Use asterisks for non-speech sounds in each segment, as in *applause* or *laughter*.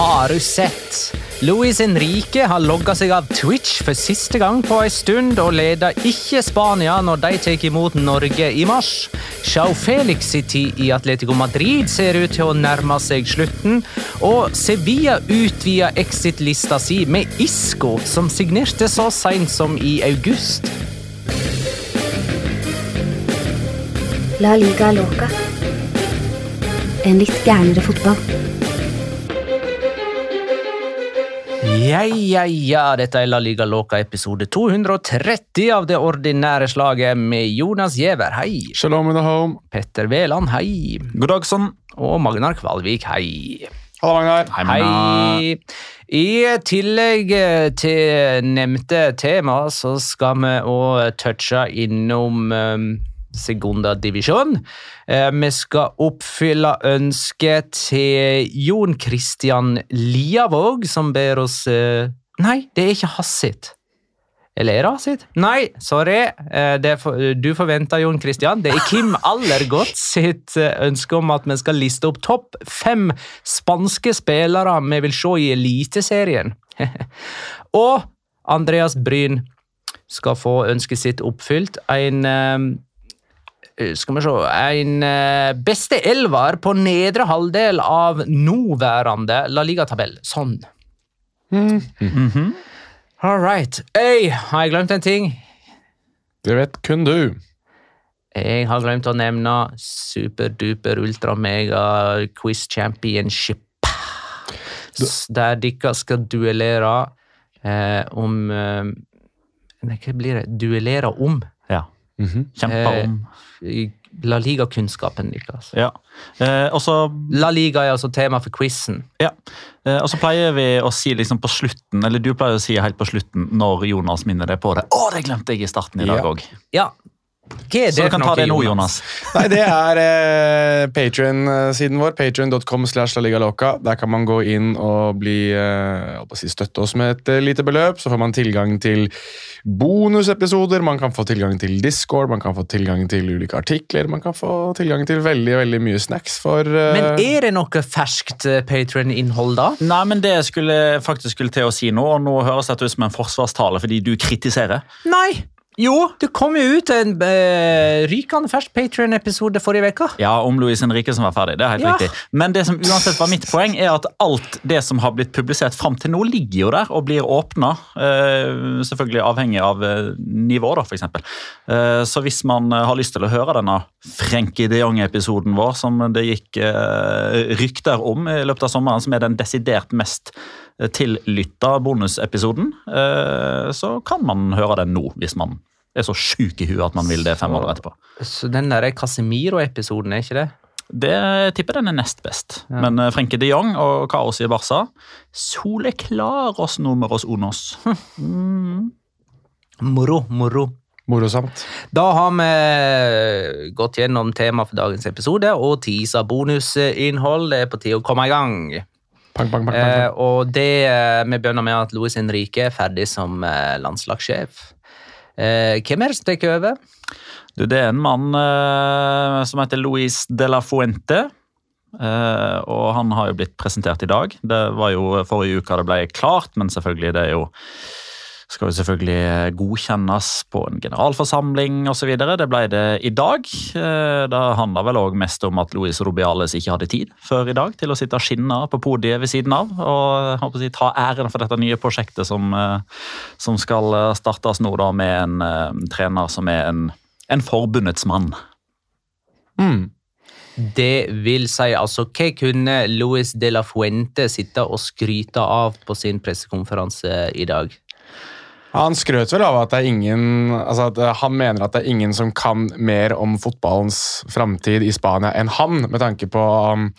Har du sett? Luis Enrique har logga seg av Twitch for siste gang på ei stund, og leder ikke Spania når de tar imot Norge i mars. Chau Felix sin tid i Atletico Madrid ser ut til å nærme seg slutten, og Sevilla utvider exit-lista si med Isco, som signerte så seint som i august. La liga loca. En litt gærnere fotball. Ja, ja, ja, dette er La Liga Loca episode 230 av det ordinære slaget med Jonas Giæver, hei. Shalom in the home. Petter Veland, hei. God dag, sann. Og Magnar Kvalvik, hei. Halla, Magnar. Hei. Magnar. I tillegg til nevnte tema, så skal vi òg touche innom um, Segunda divisjon. Eh, vi skal oppfylle ønsket til Jon Christian Liavåg, som ber oss eh, Nei, det er ikke hans. Eller er det sitt? Nei, sorry. Eh, for, du forventer Jon Christian. Det er Kim Allergodt sitt ønske om at vi skal liste opp topp fem spanske spillere vi vil se i Eliteserien. *laughs* Og Andreas Bryn skal få ønsket sitt oppfylt. En skal vi se En eh, beste elver på nedre halvdel av nåværende La Liga-tabell. Sånn. All right. Øy, har jeg glemt en ting? Det vet kun du. Jeg har glemt å nevne superduper ultra mega quiz championship. Der dere skal duellere eh, om eh, hva blir det? Duellere om Ja. Kjempa om. i La Liga-kunnskapen Niklas. Ja. Eh, også, La Liga er altså tema for quizen. ja. eh, og så pleier vi å si liksom på slutten, eller du pleier å si helt på slutten når Jonas minner deg på det. Å, det glemte jeg i starten i dag Ja. Ja. Hva er Så du kan ta det nå, Jonas. *laughs* Nei, Det er eh, Patreon-siden vår. Loca. Der kan man gå inn og bli, eh, si, støtte oss med et eh, lite beløp. Så får man tilgang til bonusepisoder, man kan få tilgang til Discord, man kan få tilgang til ulike artikler, man kan få tilgang til veldig veldig mye snacks for eh, Men er det noe ferskt Patrion-innhold, da? Nei, men Det skulle jeg faktisk skulle til å si nå, og nå høres dette ut som en forsvarstale fordi du kritiserer. Nei! Jo, det kom jo ut en uh, rykende fersk Patrion-episode forrige uke. Ja, om Louise Henrique som var ferdig. det er helt Ja. riktig. Men det som uansett var mitt poeng, er at alt det som har blitt publisert fram til nå, ligger jo der og blir åpna. Uh, selvfølgelig avhengig av uh, nivå, da, f.eks. Uh, så hvis man eh, har lyst til å høre denne Frenkie de Jong-episoden vår, som det gikk rykter om i løpet av sommeren, som er den desidert mest eh, tillytta bonusepisoden, eh, så kan man høre den nå, hvis man er så sjuk i huet at man vil det fem år etterpå. Så den der Casemiro-episoden, er ikke det? Det tipper den er nest best. Men Frenke de Jong og kaos i Barca Soleklaros numeros unos. *laughs* Moro, moro. Morosamt. Da har vi gått gjennom temaet for dagens episode og teasa bonusinnhold. Det er på tide å komme i gang. Bang, bang, pang, Eh, og det eh, Vi begynner med at Luis Henrique er ferdig som eh, landslagssjef. Eh, hvem er det som tar over? Du, det er en mann eh, som heter Luis de la Fuente. Eh, og han har jo blitt presentert i dag. Det var jo forrige uke det ble klart, men selvfølgelig det er jo skal jo selvfølgelig godkjennes på en generalforsamling osv. Det ble det i dag. Eh, Det handla vel òg mest om at Luis Rubiales ikke hadde tid før i dag til å sitte og skinne på podiet ved siden av og håper å si, ta æren for dette nye prosjektet som, eh, som skal eh, startes nå da med en en trener som er en, en forbundets mann. Mm. Det vil si, altså, hva kunne Luis de la Fuente sitte og skryte av på sin pressekonferanse i dag? Han skrøt vel av at ingen altså at eh, Han mener at det er ingen som kan mer om fotballens framtid i Spania enn han, med tanke på um,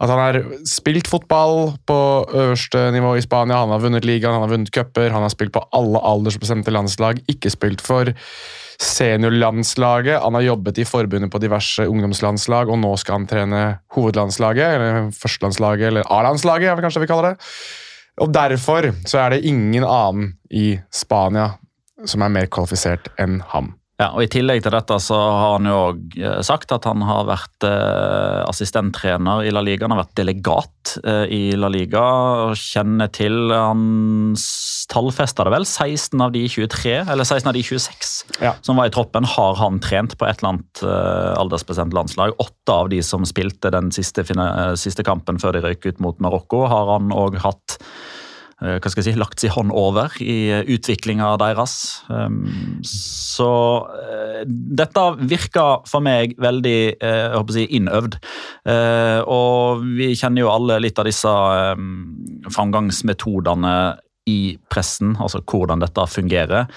at han har spilt fotball på øverste nivå i Spania. Han har vunnet ligaen, han har vunnet cuper, han har spilt på alle aldersbestemte landslag. Ikke spilt for seniorlandslaget. Han har jobbet i forbundet på diverse ungdomslandslag, og nå skal han trene hovedlandslaget, eller førstelandslaget, eller A-landslaget, er det kanskje vi kaller det. Og derfor så er det ingen annen i Spania som er mer kvalifisert enn ham. Ja, og I tillegg til dette så har han jo også, eh, sagt at han har vært eh, assistenttrener i La Liga. Han har vært delegat eh, i La Liga og kjenner til Han tallfesta det vel. 16 av de 23, eller 16 av de 26 Ja. som var i troppen, har han trent på et eller annet eh, aldersbestemt landslag. Åtte av de som spilte den siste, siste kampen før de røyk ut mot Marokko, har han òg hatt hva skal jeg si, lagt sin hånd over i utviklinga deres. Um, så eh, dette virker for meg veldig eh, jeg håper å si, innøvd. Eh, og vi kjenner jo alle litt av disse um, framgangsmetodene i pressen, altså hvordan dette fungerer.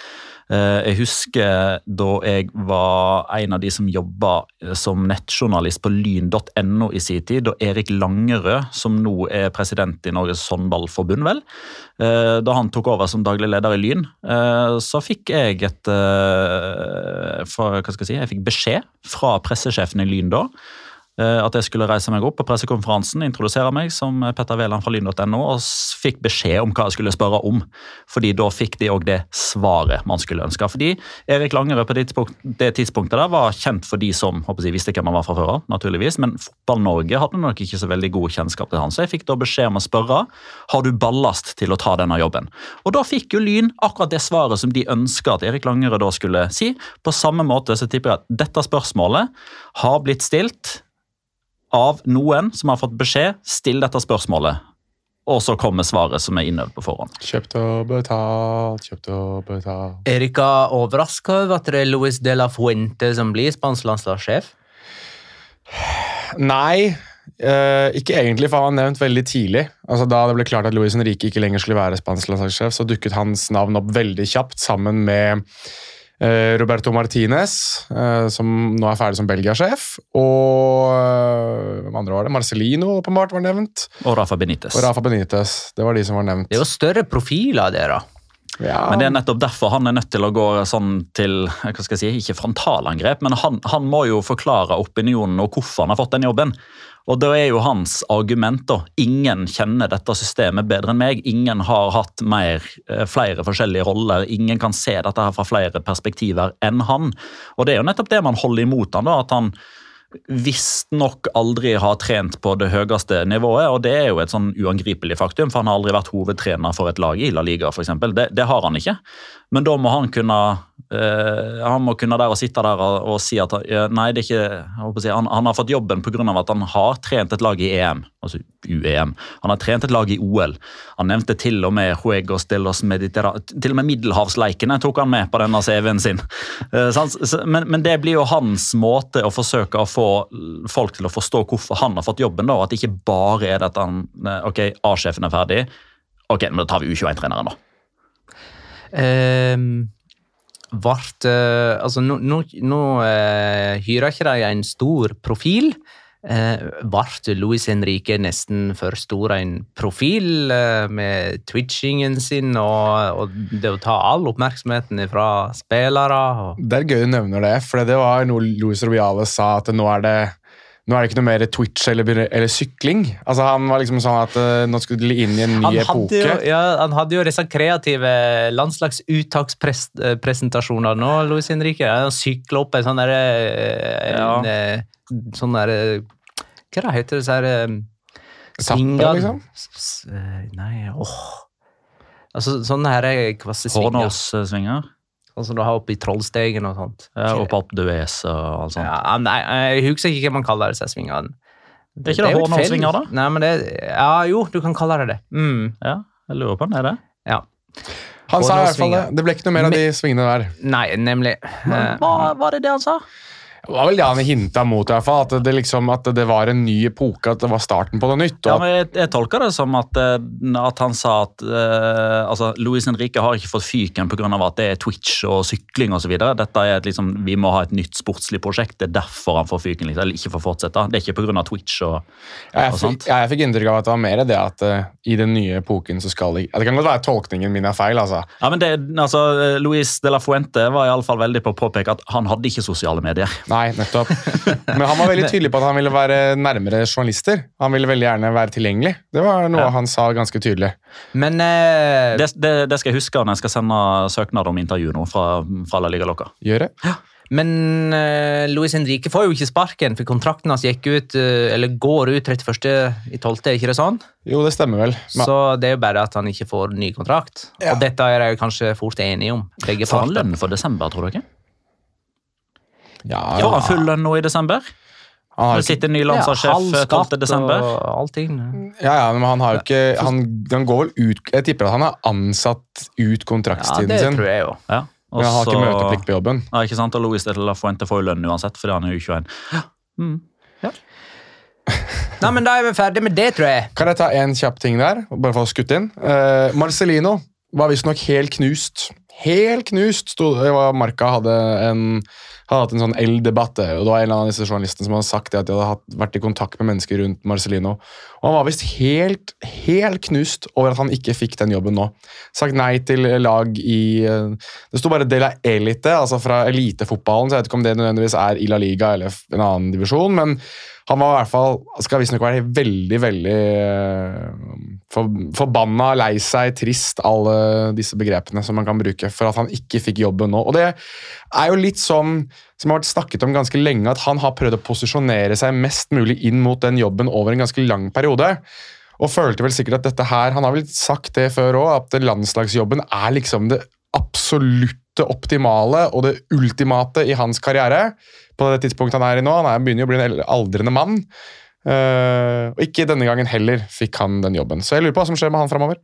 Eh, Jeg husker da jeg var en av de som jobba som nettjournalist på lyn.no i sin tid, da Erik Langerød, som nå er president i Norges håndballforbund, vel, eh, da han tok over som daglig leder i Lyn, eh, så fikk jeg et eh, fra, hva skal jeg si, jeg fikk beskjed fra pressesjefen i Lyn da, eh, at jeg skulle reise meg opp på pressekonferansen, introdusere meg som Petter Wæland fra lyn.no, og fikk beskjed om hva jeg skulle spørre om. Fordi da fikk de òg det svaret man skulle ønske. Fordi Erik Langerød på det tidspunktet, det tidspunktet der var kjent for de som håper jeg, visste hvem han var fra før av, naturligvis, men Fotball-Norge hadde nok ikke så veldig god kjennskap til han. Så jeg fikk da beskjed om å spørre har du ballast til å ta denne jobben. Og da fikk jo Lyn akkurat det svaret som de ønska at Erik Langerød da skulle si. På samme måte så tipper jeg at dette spørsmålet har blitt stilt av noen som har fått beskjed still dette spørsmålet. Og så kommer svaret som er innøvd på forhånd. Kjøpt og betalt, kjøpt og betalt. Erika overraska over at det er Luis de la Fuente som blir spansk landslagssjef? Nei, eh, ikke egentlig, for han var nevnt veldig tidlig. Altså Da det ble klart at Luis Henrique ikke lenger skulle være spansk landslagssjef, så dukket hans navn opp veldig kjapt sammen med Roberto Martinez, eh, som nå er ferdig som Belgia-sjef. Og eh, hvem andre var det? Marcelino åpenbart var nevnt. Og Rafa Benitez. Og Rafa Benitez. Det var de som var nevnt. Det er jo større profiler, dere. Ja, Men det er nettopp derfor han er nødt til å gå sånn til hva skal jeg si, ikke frontalangrep, men han, han må jo forklare opinionen og hvorfor han har fått den jobben. Og da er jo hans argument da, ingen kjenner dette systemet bedre enn meg. Ingen har hatt mer, eh, flere forskjellige roller. Ingen kan se dette her fra flere perspektiver enn han. Og det er jo nettopp det man holder imot han da, at han visstnok aldri har trent på det høyeste nivået. og Det er jo et sånn uangripelig faktum, for han har aldri vært hovedtrener for et lag i La Liga. Eksempel. det, det har han ikke. Men da må han kunne Uh, han må kunne der og sitte der og, og si at uh, nei, det er ikke, si, han, han har fått jobben pga. at han har trent et lag i EM, altså UEM. Han har trent et lag i OL. Han nevnte til og med Juegos de los Til og med middelhavsleikene tok han med på denne CV-en sin. *laughs* Uh. Men, men det blir jo hans måte å forsøke å få folk til å forstå hvorfor han har fått jobben. da, At det ikke bare er dette han, eh, ok, A-sjefen er ferdig. Ok, men da tar vi U21-treneren, da. Ehm, vart, eh, altså nå, nå, nå eh, hyrer ikke de en stor profil. Eh, vart Luis Henrique nesten for stor en profil eh, med twitchingen sin og, og det å ta all oppmerksomheten fra spillere? Og, Det er gøy du nevner det, for det var noe Luis Robiale sa, at nå er det nå er det ikke noe mer Twitch eller, eller sykling. Altså Han var liksom sånn at uh, nå skulle de inn i en ny han, epoke. jo, ja, han hadde jo disse kreative landslagsuttakspresentasjoner nå, Luis Henrique. Han sykla opp en sånn derre Ja. eh, Sånn derre Hva det heter disse her eh, svinger- liksom? S- eh, Nei, åh Altså sånne her er kvasse svinger. Hornåssvinger. Sånn som du har oppe i Trollstegen og sånt. Ja, og på Alpe og alt sånt. Ja, nei, jeg husker ikke hva man kaller disse svingene. Er ikke det jo et da? Nei, men det, ja, jo, du kan kalle det det. Mm, Ja, jeg lurer på om det er det. ja. Han sa i hvert fall det. Det ble ikke noe mer av de svingene der. Nei, nemlig. Men, Hva var det det han sa? Det var vel det han hinta mot, i hvert fall. At det, liksom, at det var en ny epoke, at det var starten på noe nytt. Ja, men jeg, jeg tolker det som at, eh, at han sa at uh, altså, Luis Henrique har ikke fått fyken pga. at det er Twitch og sykling osv. Dette er et, liksom, Vi må ha et nytt sportslig prosjekt. Det er derfor han får fyken. Liksom, eller ikke får fortsette. Det er ikke pga. Twitch. og, ja, jeg, og sånt. ja, jeg fikk inntrykk av at det var mer det at uh, i den nye epoken så skal det Det kan godt være tolkningen min er feil, altså. Ja, men det, altså, Luis de la Fuente var i alle fall veldig på å påpeke at han hadde ikke sosiale medier. Nei, nettopp. Men han var veldig tydelig på at han ville være nærmere journalister. Han ville veldig gjerne være tilgjengelig. Det var noe Ja. han sa ganske tydelig. Men eh, Det, det, det skal jeg huske når jeg skal sende søknad om intervju nå fra, fra La Liga Loca. Gjør det? Men uh, Luis Henrique får jo ikke sparken, for kontrakten hans gikk ut, uh, eller går ut 31.12., er ikke det sånn? Jo, det stemmer vel. Men, Så det er jo bare at han ikke får ny kontrakt. Ja. Og dette er de kanskje fort enige om, begge Får han lønn for desember, tror dere? Ja, Får han full lønn nå i desember? han har Det sitter en ny landslagssjef ja, 12. desember. allting. ja, ja, men han har jo ikke han, han går vel ut Jeg tipper at han har ansatt ut kontraktstiden sin. Ja, det sin. tror jeg jo. Ja. Også, Men han har ikke møteplikt på jobben. Ja, ikke sant? Og Louis de la Fuente får jo lønn uansett, fordi han er U21. Mm. *laughs* Nei, men da er vi ferdig med det, tror jeg. Kan jeg ta en kjapp ting der? Bare for å skutte inn. Uh, Marcelino var visstnok helt knust. Helt knust! sto det var Marca hadde, en, hadde hatt en sånn L-debatt. og Det var en av disse journalistene som hadde sagt at de hadde hatt, vært i kontakt med mennesker rundt Marcelino. Og Han var visst helt, helt knust over at han ikke fikk den jobben nå. Sagt nei til lag i eh, Det sto bare Dela Elite, altså fra elitefotballen, så jeg vet ikke om det nødvendigvis er i La Liga eller en annen divisjon, men han var i hvert fall, skal visstnok være veldig, veldig eh, for, forbanna, lei seg, trist, alle disse begrepene som man kan bruke for at han ikke fikk jobben nå. Og det er jo litt sånn som har vært snakket om ganske lenge, at han har prøvd å posisjonere seg mest mulig inn mot den jobben over en ganske lang periode. Og følte vel sikkert at dette her Han har vel sagt det før òg, at landslagsjobben er liksom det absolutte optimale og det ultimate i hans karriere. På det tidspunktet han er i nå. Han er, begynner jo å bli en aldrende mann. Uh, og ikke denne gangen heller fikk han den jobben. Så jeg lurer på hva som skjer med han framover.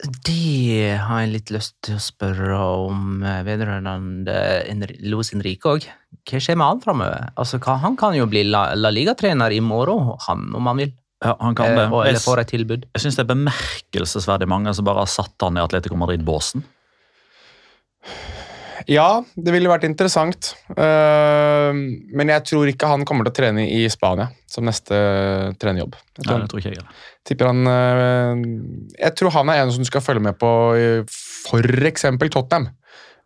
Det har jeg litt lyst til å spørre om eh, vedrørende Luis Henrique òg. Hva skjer med han framover? Altså, han kan jo bli La, La Liga-trener i morgen, han, om han vil. Ja, han kan det. Eh, og- eller får et tilbud. jeg syns det er bemerkelsesverdig mange som bare har satt han i Atletico Madrid-båsen. Ja, det ville vært interessant. Eh, men jeg tror ikke han kommer til å trene i Spania som neste trenerjobb. Jeg Nei, tror, det tror ikke jeg heller. tipper han, eh, jeg tror han er en som du skal følge med på f.eks. Tottenham.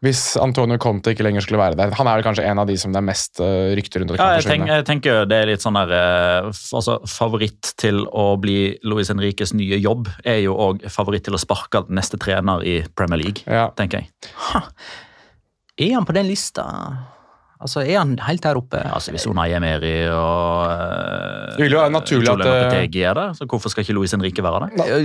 Hvis Antonio Conte ikke lenger skulle være der. Han er vel kanskje en av de som det er mest rykter rundt. Ja, jeg, tenker, jeg tenker det er litt sånn der eh, altså, Favoritt til å bli Luis Henriques nye jobb er jo òg favoritt til å sparke neste trener i Premier League, Ja. tenker jeg. Er han på den lista? Altså, Er han helt her oppe? Altså, Hvis Unai Emery og uh, Det vil jo være naturlig at, eh, Lopetegi er der, så hvorfor skal ikke Luis Henrique være der?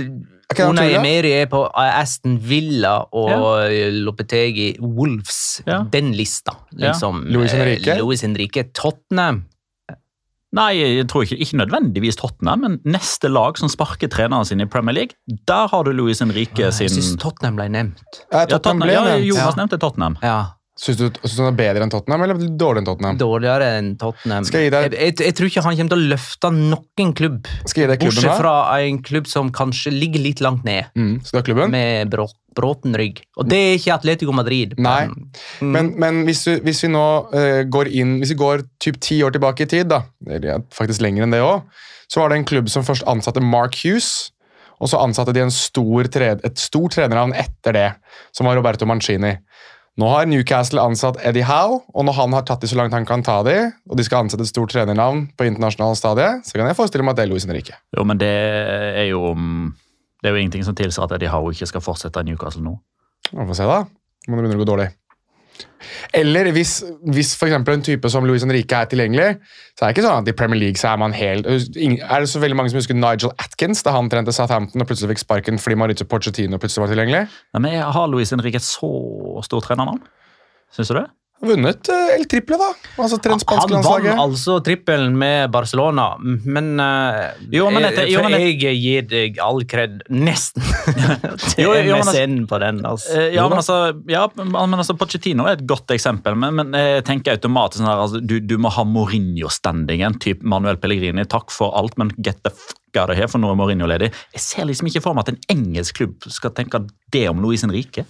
Det Unai Emeri er på Aston Villa og Lopetegi Wolves. Ja. Den lista, liksom. Luis Henrique? Eh, Luis Henrique. Tottenham. Nei, jeg tror ikke, ikke nødvendigvis Tottenham, men neste lag som sparker treneren sin i Premier League, der har du Luis Henrique sin Jeg syns Tottenham ble nevnt. Ja, ja, Tottenham ble ja, nevnt. Jonas Ja. nevnte Tottenham. Ja. Syns du, syns du han er bedre enn Tottenham, eller dårligere enn Tottenham? Dårligere enn Tottenham. Skal jeg gi deg- jeg, jeg, jeg tror ikke han kommer til å løfte noen klubb, Skal jeg gi deg klubben, bortsett fra en klubb som kanskje ligger litt langt ned, Mm, skal du ha klubben? med brå, bråten rygg. Og det er ikke Atletico Madrid. Nei. men- Mm. Men, men hvis, du, hvis vi nå uh, går inn Hvis vi går typ ti år tilbake i tid, da, eller faktisk lenger enn det òg, så var det en klubb som først ansatte Mark Hughes. Og så ansatte de en stor et stort trenernavn etter det, som var Roberto Mancini. Nå har Newcastle ansatt Eddie Howe, og når han har tatt de så langt han kan ta de, og de skal ansette et stort trenernavn på internasjonal stadie, så kan jeg forestille meg at det er Luis Henrique. Jo, men det er jo Det er jo ingenting som tilsier at Eddie Howe ikke skal fortsette i Newcastle nå. Vi får se, da. Om det begynner å gå dårlig. Eller hvis, hvis eksempel en type som Luis Henrique er tilgjengelig, så er det ikke sånn at i Premier League så er man helt Er det så veldig mange som husker Nigel Atkins da han trente Southampton og plutselig fikk sparken fordi Mauricio Pochettino plutselig var tilgjengelig? Ja, men Har Luis Henrique et så stort trenernavn? Syns du det? Vunnet eh, El Triple, da. Altså Han vant altså trippelen med Barcelona, men, uh, Jo, men eh, jo, men jeg gir deg all kred, nesten, *laughs* til men altså- MSN på den. Altså. Ja, men altså, ja, men altså Pochettino er et godt eksempel, men, men jeg tenker automatisk sånn her, altså, du, du må ha Mourinho-standingen. Typ Manuel Pellegrini, takk for alt, men get the fuck out of here, for nå er Mourinho ledig. Jeg ser liksom ikke for meg at en engelsk klubb skal tenke det om Luis Henrique.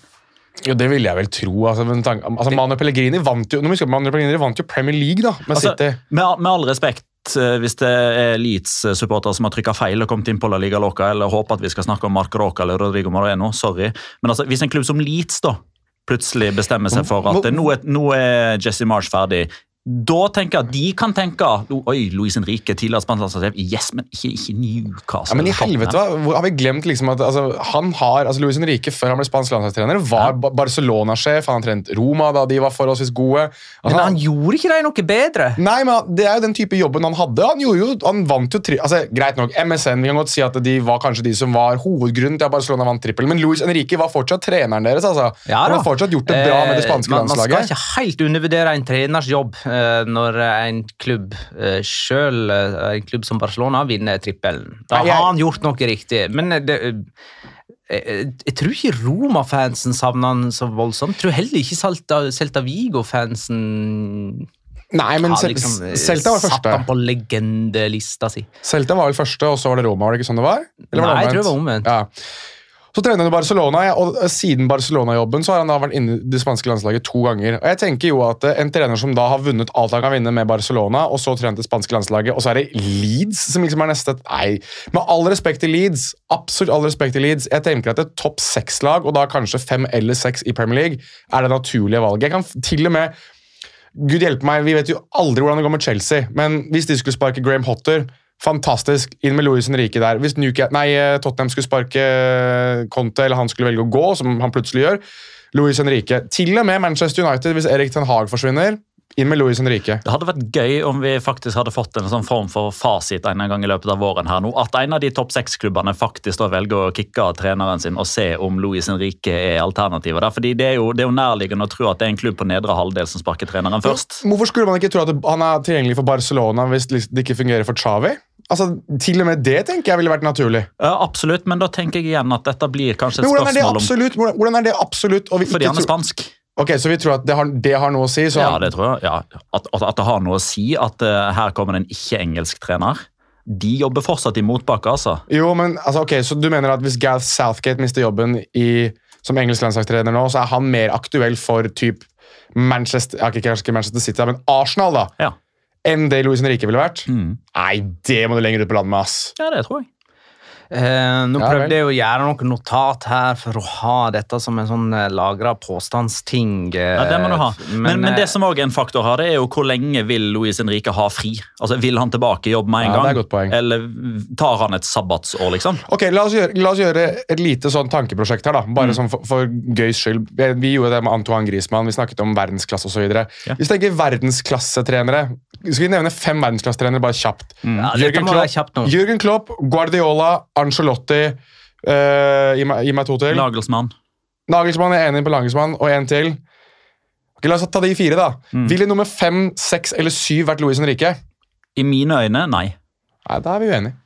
Jo, det vil jeg vel tro. Altså, men tank, altså Manu Pellegrini vant jo nå må vi huske at Manu Pellegrini vant jo Premier League da, med Altså, City. med, med all respekt, eh, hvis det er Leeds-supportere som har trykka feil og kommet inn på La Liga Loca, eller håper at vi skal snakke om Marco Roca eller Rodrigo Moreno, sorry. Men altså, hvis en klubb som Leeds da, plutselig bestemmer seg for at nå er, nå er Jesse Marsh ferdig, da tenker jeg at de kan tenke Oi, Luis Henrique, tidligere spansk landslagssjef. Yes, men ikke, ikke Newcastle. Ja, men i helvete, Har vi glemt liksom at altså, han har, altså Luis Henrique før han ble spansk landslagstrener, var ja. Barcelona-sjef. Han har trent Roma da de var forholdsvis gode. Altså, Men han gjorde ikke det noe bedre. Nei, men Det er jo den type jobben han hadde. Han, gjorde jo, han vant jo tri altså, Greit nok, MSN vi kan godt si at de var kanskje de som var hovedgrunnen til at Barcelona vant trippel, men Luis Henrique var fortsatt treneren deres. altså. Ja han har fortsatt gjort det bra med det Eh, spanske man, Man skal ikke helt undervurdere en treners jobb eh, når en klubb uh, sjøl, en klubb som Barcelona, vinner trippelen. Da har han gjort noe riktig. Men eh, det, eh, jeg, jeg tror ikke Roma-fansen savner han så voldsomt. Jeg tror heller ikke Celta, Celta Vigo-fansen Nei, men har liksom, eh, Celta var første. satt han på legendelista si. Celta var vel første, og så var det Roma. var det ikke sånn det var? Eller var Nei, jeg tror det var omvendt. Ja. Så trener han i Barcelona, og siden Barcelona-jobben så har han da vært inne i det spanske landslaget to ganger. Og jeg tenker jo at eh, En trener som da har vunnet alt han kan vinne med Barcelona, og så trent det spanske landslaget, og så er det Leeds som liksom er neste Nei, med all respekt til Leeds, absolutt all respekt til Leeds, jeg tenker at et topp seks-lag, og da kanskje fem eller seks i Premier League, er det naturlige valget. Jeg kan til og med Gud hjelpe meg, vi vet jo aldri hvordan det går med Chelsea, men hvis de skulle sparke Graham Hotter Fantastisk. Inn med Louis Henrique der. Hvis Nuke, nei, Tottenham skulle sparke Conte, eller han skulle velge å gå, som han plutselig gjør Louis Henrique. Til og med Manchester United, hvis Erik Ten Hag forsvinner, inn med Louis Henrique. Det hadde vært gøy om vi faktisk hadde fått en sånn form for fasit en gang i løpet av våren. her nå. At en av de topp seks-klubbene faktisk da velger å kicke av treneren sin og se om Luis Henrique er alternativet. der. Fordi Det er jo, det er jo nærliggende å tro at det er en klubb på nedre halvdel som sparker treneren først. Hvorfor skulle man ikke tro at han er tilgjengelig for Barcelona hvis det ikke fungerer for Xavi? Altså, Til og med det tenker jeg ville vært naturlig. Ja, absolutt, men da tenker jeg igjen at dette blir kanskje et Men hvordan er det spørsmål om absolutt? Hvordan, er det absolutt? Fordi han er spansk. Ok, Så vi tror at det har, det har noe å si? Så Ja, det tror jeg. Ja. At, at, det har noe å si at uh, her kommer det en ikke-engelsk trener. De jobber fortsatt i motbakke, altså. Jo, men altså, ok, Så du mener at hvis Gareth Southgate mister jobben i, som engelsk landslagstrener nå, så er han mer aktuell for typ Manchester ikke Manchester City, men Arsenal da, Ja. Enn det Louis Henrique ville vært? Mm. Nei, det må du lenger ut på landet med, ass. Ja, det tror jeg. Eh, nå Ja, prøvde jeg å gjøre noe notat her for å ha dette som en sånn uh, lagra påstandsting. eh, Ja, det må du ha. Men, men men det som også er en faktor her, det er jo hvor lenge vil Luis Henrique ha fri? Altså, Vil han tilbake i jobb med en Ja, det er et godt poeng. Eller tar han et sabbatsår, liksom? Ok, la oss, gjøre, la oss gjøre et lite sånn tankeprosjekt her, da. Mm. Bare sånn for, for gøys skyld. Vi, vi gjorde det med Antoine Griezmann, vi snakket om verdensklasse osv. Ja. Hvis du tenker verdensklassetrenere, skal vi nevne fem verdensklassetrenere bare kjapt? Ja, dette Klopp. Jürgen Klopp, Guardiola, Ancelotti uh, gi, meg, meg to til. Nagelsmann. Nagelsmann er enig på Nagelsmann, og en til. Okay, La oss ta de fire, da. Mm. Ville nummer fem, seks eller syv vært Louis Henrique? I mine øyne, nei. Nei, Da er vi uenige.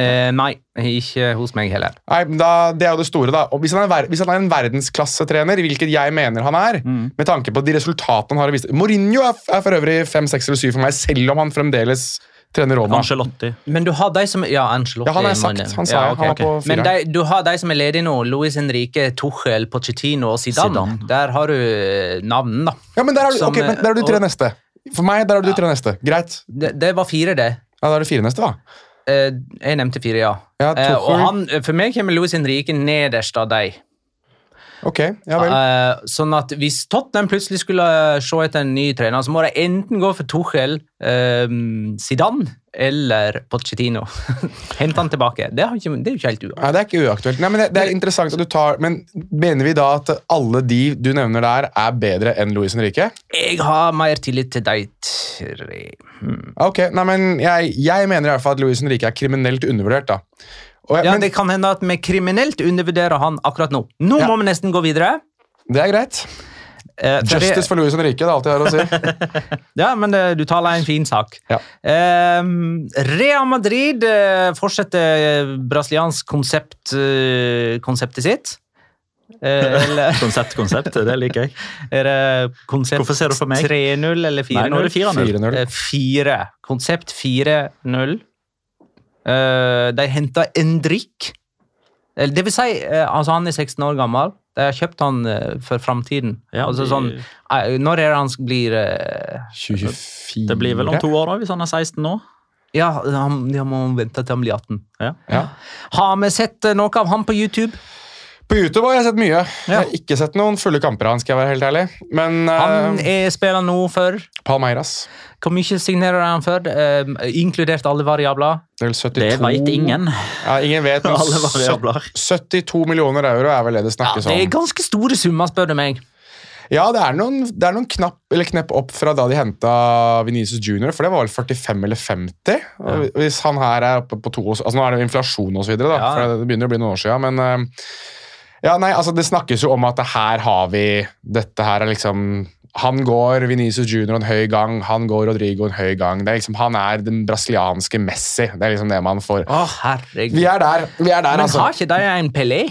Eh, Nei, ikke hos meg heller. Nei, men da, Det er jo det store, da. Og hvis han er, ver hvis han er en verdensklassetrener, hvilket jeg mener han er, Mm. med tanke på de resultatene han har vist Mourinho er, er for øvrig fem, seks eller 7 for meg, selv om han fremdeles trener Roma. Angelotti. Men du har de som Ja, Ancelotti. Ja, han har jeg sagt. Han sa jeg. okay, Han var på fire. Men de, du har de som er ledige nå. Luis Henrique, Tuchel, Pochettino og Zidane. Zidane. Der har du navnene, da. Ja, men Der har du, Som, okay, men der har du tre og- neste. For meg der har du ja. tre neste. Greit. Det, det var fire, det. Ja, Da er det fire neste, da. Eh, jeg nevnte fire, ja. Ja, Eh, og han, for meg kommer Luis Henrique nederst av de. Ok, ja vel. Uh, sånn at hvis Tottenham plutselig skulle se etter en ny trener, så må de enten gå for Tuchel, eh, Zidane eller Pochettino. *laughs* Hente han tilbake. Det, har ikke, det er jo ikke helt uaktuelt. Nei, Det er ikke uaktuelt. Nei, men det, det er interessant at du tar Men mener vi da at alle de du nevner der, er bedre enn Luis Henrique? Jeg har mer tillit til de tre. Hmm. Ok, nei, men jeg, jeg mener i hvert fall at Luis Henrique er kriminelt undervurdert. da. Og jeg, Ja, men Det kan hende at vi kriminelt undervurderer han akkurat nå. Nå Ja. må vi nesten gå videre. det er greit. Eh, Justice det- for Louis Henrique, det er alt jeg har å si. *laughs* Ja, men det, du taler en fin sak. Ja. Eh, Real Madrid eh, fortsetter brasiliansk konsept, eh, konseptet sitt. Eh, *laughs* Konsept, konsept. Det liker jeg. *laughs* er det konsept Hvorfor ser du på meg? 3-0 eller 4-0? Nei, nå er det 4-0. 4-0. Eh, Konsept 4-0. Eh, de henta Endrik. Eller Det vil si, eh, altså han er 16 år gammel. De har kjøpt han eh, for framtiden. Ja, altså sånn, når er det han blir eh, 24 Det blir vel om to år, da, hvis han er 16 nå. Ja, han, han må vente til han blir 18. Ja. Ja. Har vi sett noe av han på YouTube? På YouTube har jeg sett mye. Jeg har ikke sett noen fulle kamper av han, skal jeg være helt ærlig. Men Han uh, er spiller nå for Palmeiras Hvor mye signerer han for? Eh, inkludert alle variabler? Det er vel 72 Det vet ingen. Ja, ingen vet, men *laughs* 72 millioner euro er vel det det Ja, snakkes det er ganske store summer, spør du meg. Ja, det er noen, det er noen knapp, eller knepp opp fra da de henta Venezia Junior, for det var vel 45 eller 50. Ja. Hvis han her er oppe på to altså Nå er det jo inflasjon og så videre, da, Ja. for det begynner å bli noen år siden, men eh, ja, nei, altså Det snakkes jo om at her har vi Dette her er liksom Han går Venezia Junior en høy gang, han går Rodrigo en høy gang. Det er liksom, Han er den brasilianske Messi. Det er liksom det man får. Å, herregud. Vi er der. vi er der, Men altså. har ikke de en Pelé?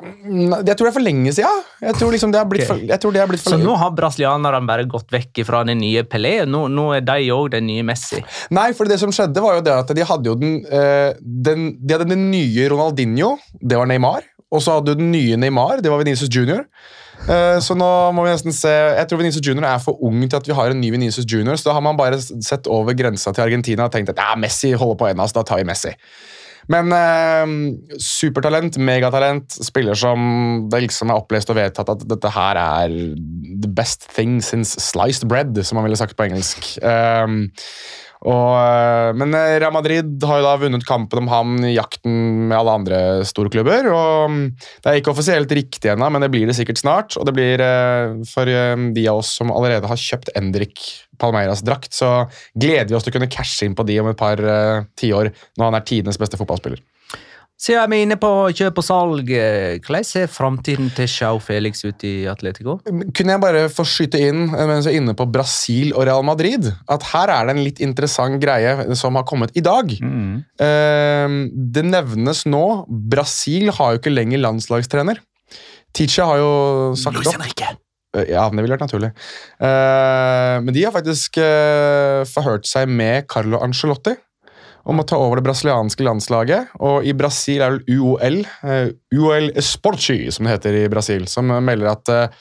Jeg tror det er for lenge siden. Jeg tror, liksom det har blitt for, jeg tror det har blitt for Så lenge. nå har brasilianerne bare gått vekk fra den nye Pelé? Nå, nå er de òg den nye Messi? Nei, for det som skjedde var jo det at de hadde jo den, eh, den De hadde den nye Ronaldinho, det var Neymar. Og så hadde du den nye Neymar, det var Venezia Junior. Eh, så nå må vi nesten se Jeg tror Venezia Junior er for ung til at vi har en ny Venezia Junior, så da har man bare sett over grensa til Argentina og tenkt at ja, Messi holder på ennå, så da tar vi Messi. Men eh, supertalent, megatalent, spiller som det liksom er opplest og vedtatt at dette her er the best thing since sliced bread, som man ville sagt på engelsk. Um, og, eh, men eh, Real Madrid har jo da vunnet kampen om ham i jakten med alle andre storklubber. og mm, Det er ikke offisielt riktig ennå, men det blir det sikkert snart. Og det blir eh, for de av oss som allerede har kjøpt Endrik Palmeiras drakt, så gleder vi oss til å kunne cashe inn på de om et par tiår, når han er tidenes beste fotballspiller. Siden vi er inne på kjøp og salg, eh, hvordan ser framtiden til Chau Felix ut i Atletico? Kunne jeg bare få skyte inn eh, mens jeg er inne på Brasil og Real Madrid, at her er det en litt interessant greie som har kommet i dag. Eh, det nevnes nå Brasil har jo ikke lenger landslagstrener. Ticha har jo sagt opp. Eh, Ja, det ville vært naturlig. Eh, men de har faktisk uh, forhørt seg med Carlo Ancelotti om å ta over det brasilianske landslaget. Og i Brasil er det UOL, eh, UOL Sporchi, som det heter i Brasil, som eh, melder at eh,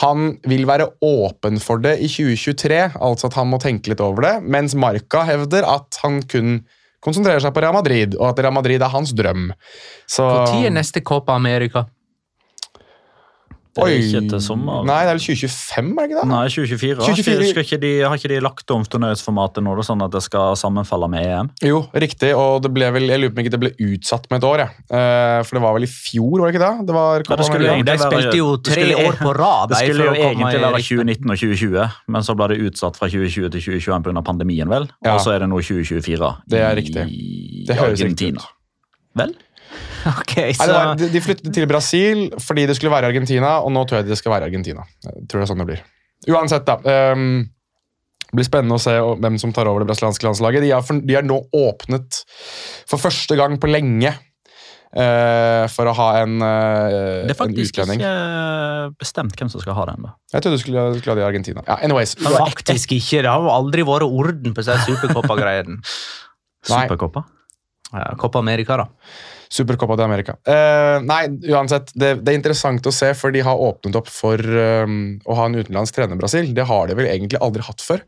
han vil være åpen for det i 2023, altså at han må tenke litt over det, mens Marca hevder at han kun konsentrerer seg på Real Madrid, og at Real Madrid er hans drøm. Når er neste Copa America? Det er Oi. ikke til sommer. Nei, det er vel 2025, er det ikke det? Nei, 2024. Har 2024. ikke, skal ikke de, har ikke de lagt om turneringsformatet nå, sånn at det skal sammenfalle med EM? Jo, riktig, og det ble vel, jeg lurer på om ikke det ble utsatt med et år, jeg. Eh, for det var vel i fjor, var det ikke det? Det var Ja, det skulle America. De spilte jo tre år på rad. Det skulle jo egentlig være 2019 og 2020, men så ble det utsatt fra 2020 til 2021 pga. pandemien, vel? Ja. Og så er det nå 2024 Det er i riktig. Det høres riktig Argentina. ut. Vel? *laughs* Ok, Nei, så Nei, var, de, flyttet til Brasil fordi det skulle være Argentina, og nå tror jeg det skal være Argentina. Jeg tror det er sånn det blir. Uansett, da. Um, det blir spennende å se hvem som tar over det brasilianske landslaget. De har, for, de har nå åpnet for første gang på lenge uh, for å ha en, eh, Det er faktisk utlending. ikke bestemt hvem som skal ha den. da. Jeg trodde du skulle, skulle ha det i Argentina. Ja, anyways. Faktisk ikke. Det har jo aldri vært orden på disse supercoppa-greiene. Nei. Superkoppa? Ja, Copa America, da. Supercopa de America. Uh, nei, uansett, det, det er interessant å se, for de har åpnet opp for um, å ha en utenlandsk trener i Brasil. Det har de vel egentlig aldri hatt før.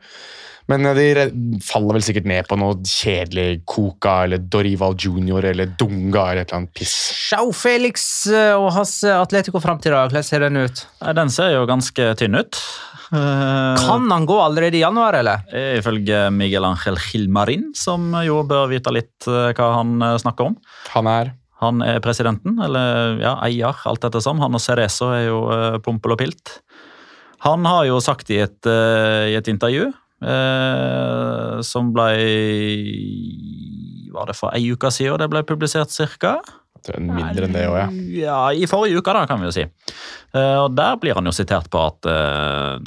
Men de faller vel sikkert ned på noe kjedelig Coca eller Dorival Junior eller Dunga eller et eller annet piss. Sjau Felix eh, og hans Atletico-framtid, dag. hvordan ser den ut? Den ser jo ganske tynn ut. Eh, Kan han gå allerede i januar, eller? Ifølge Miguel Ángel Gilmarin, som jo bør vite litt eh, hva han snakker om. Han er Han er presidenten, eller ja, eier, alt etter som. Han og Cerezo er jo uh, pompel og pilt. Han har jo sagt i et, i et intervju eh, som ble Var det for ei uke siden det ble publisert, cirka? mindre enn det òg, ja. Ja, I forrige uke, da, kan vi jo si. Eh, og Der blir han jo sitert på at eh,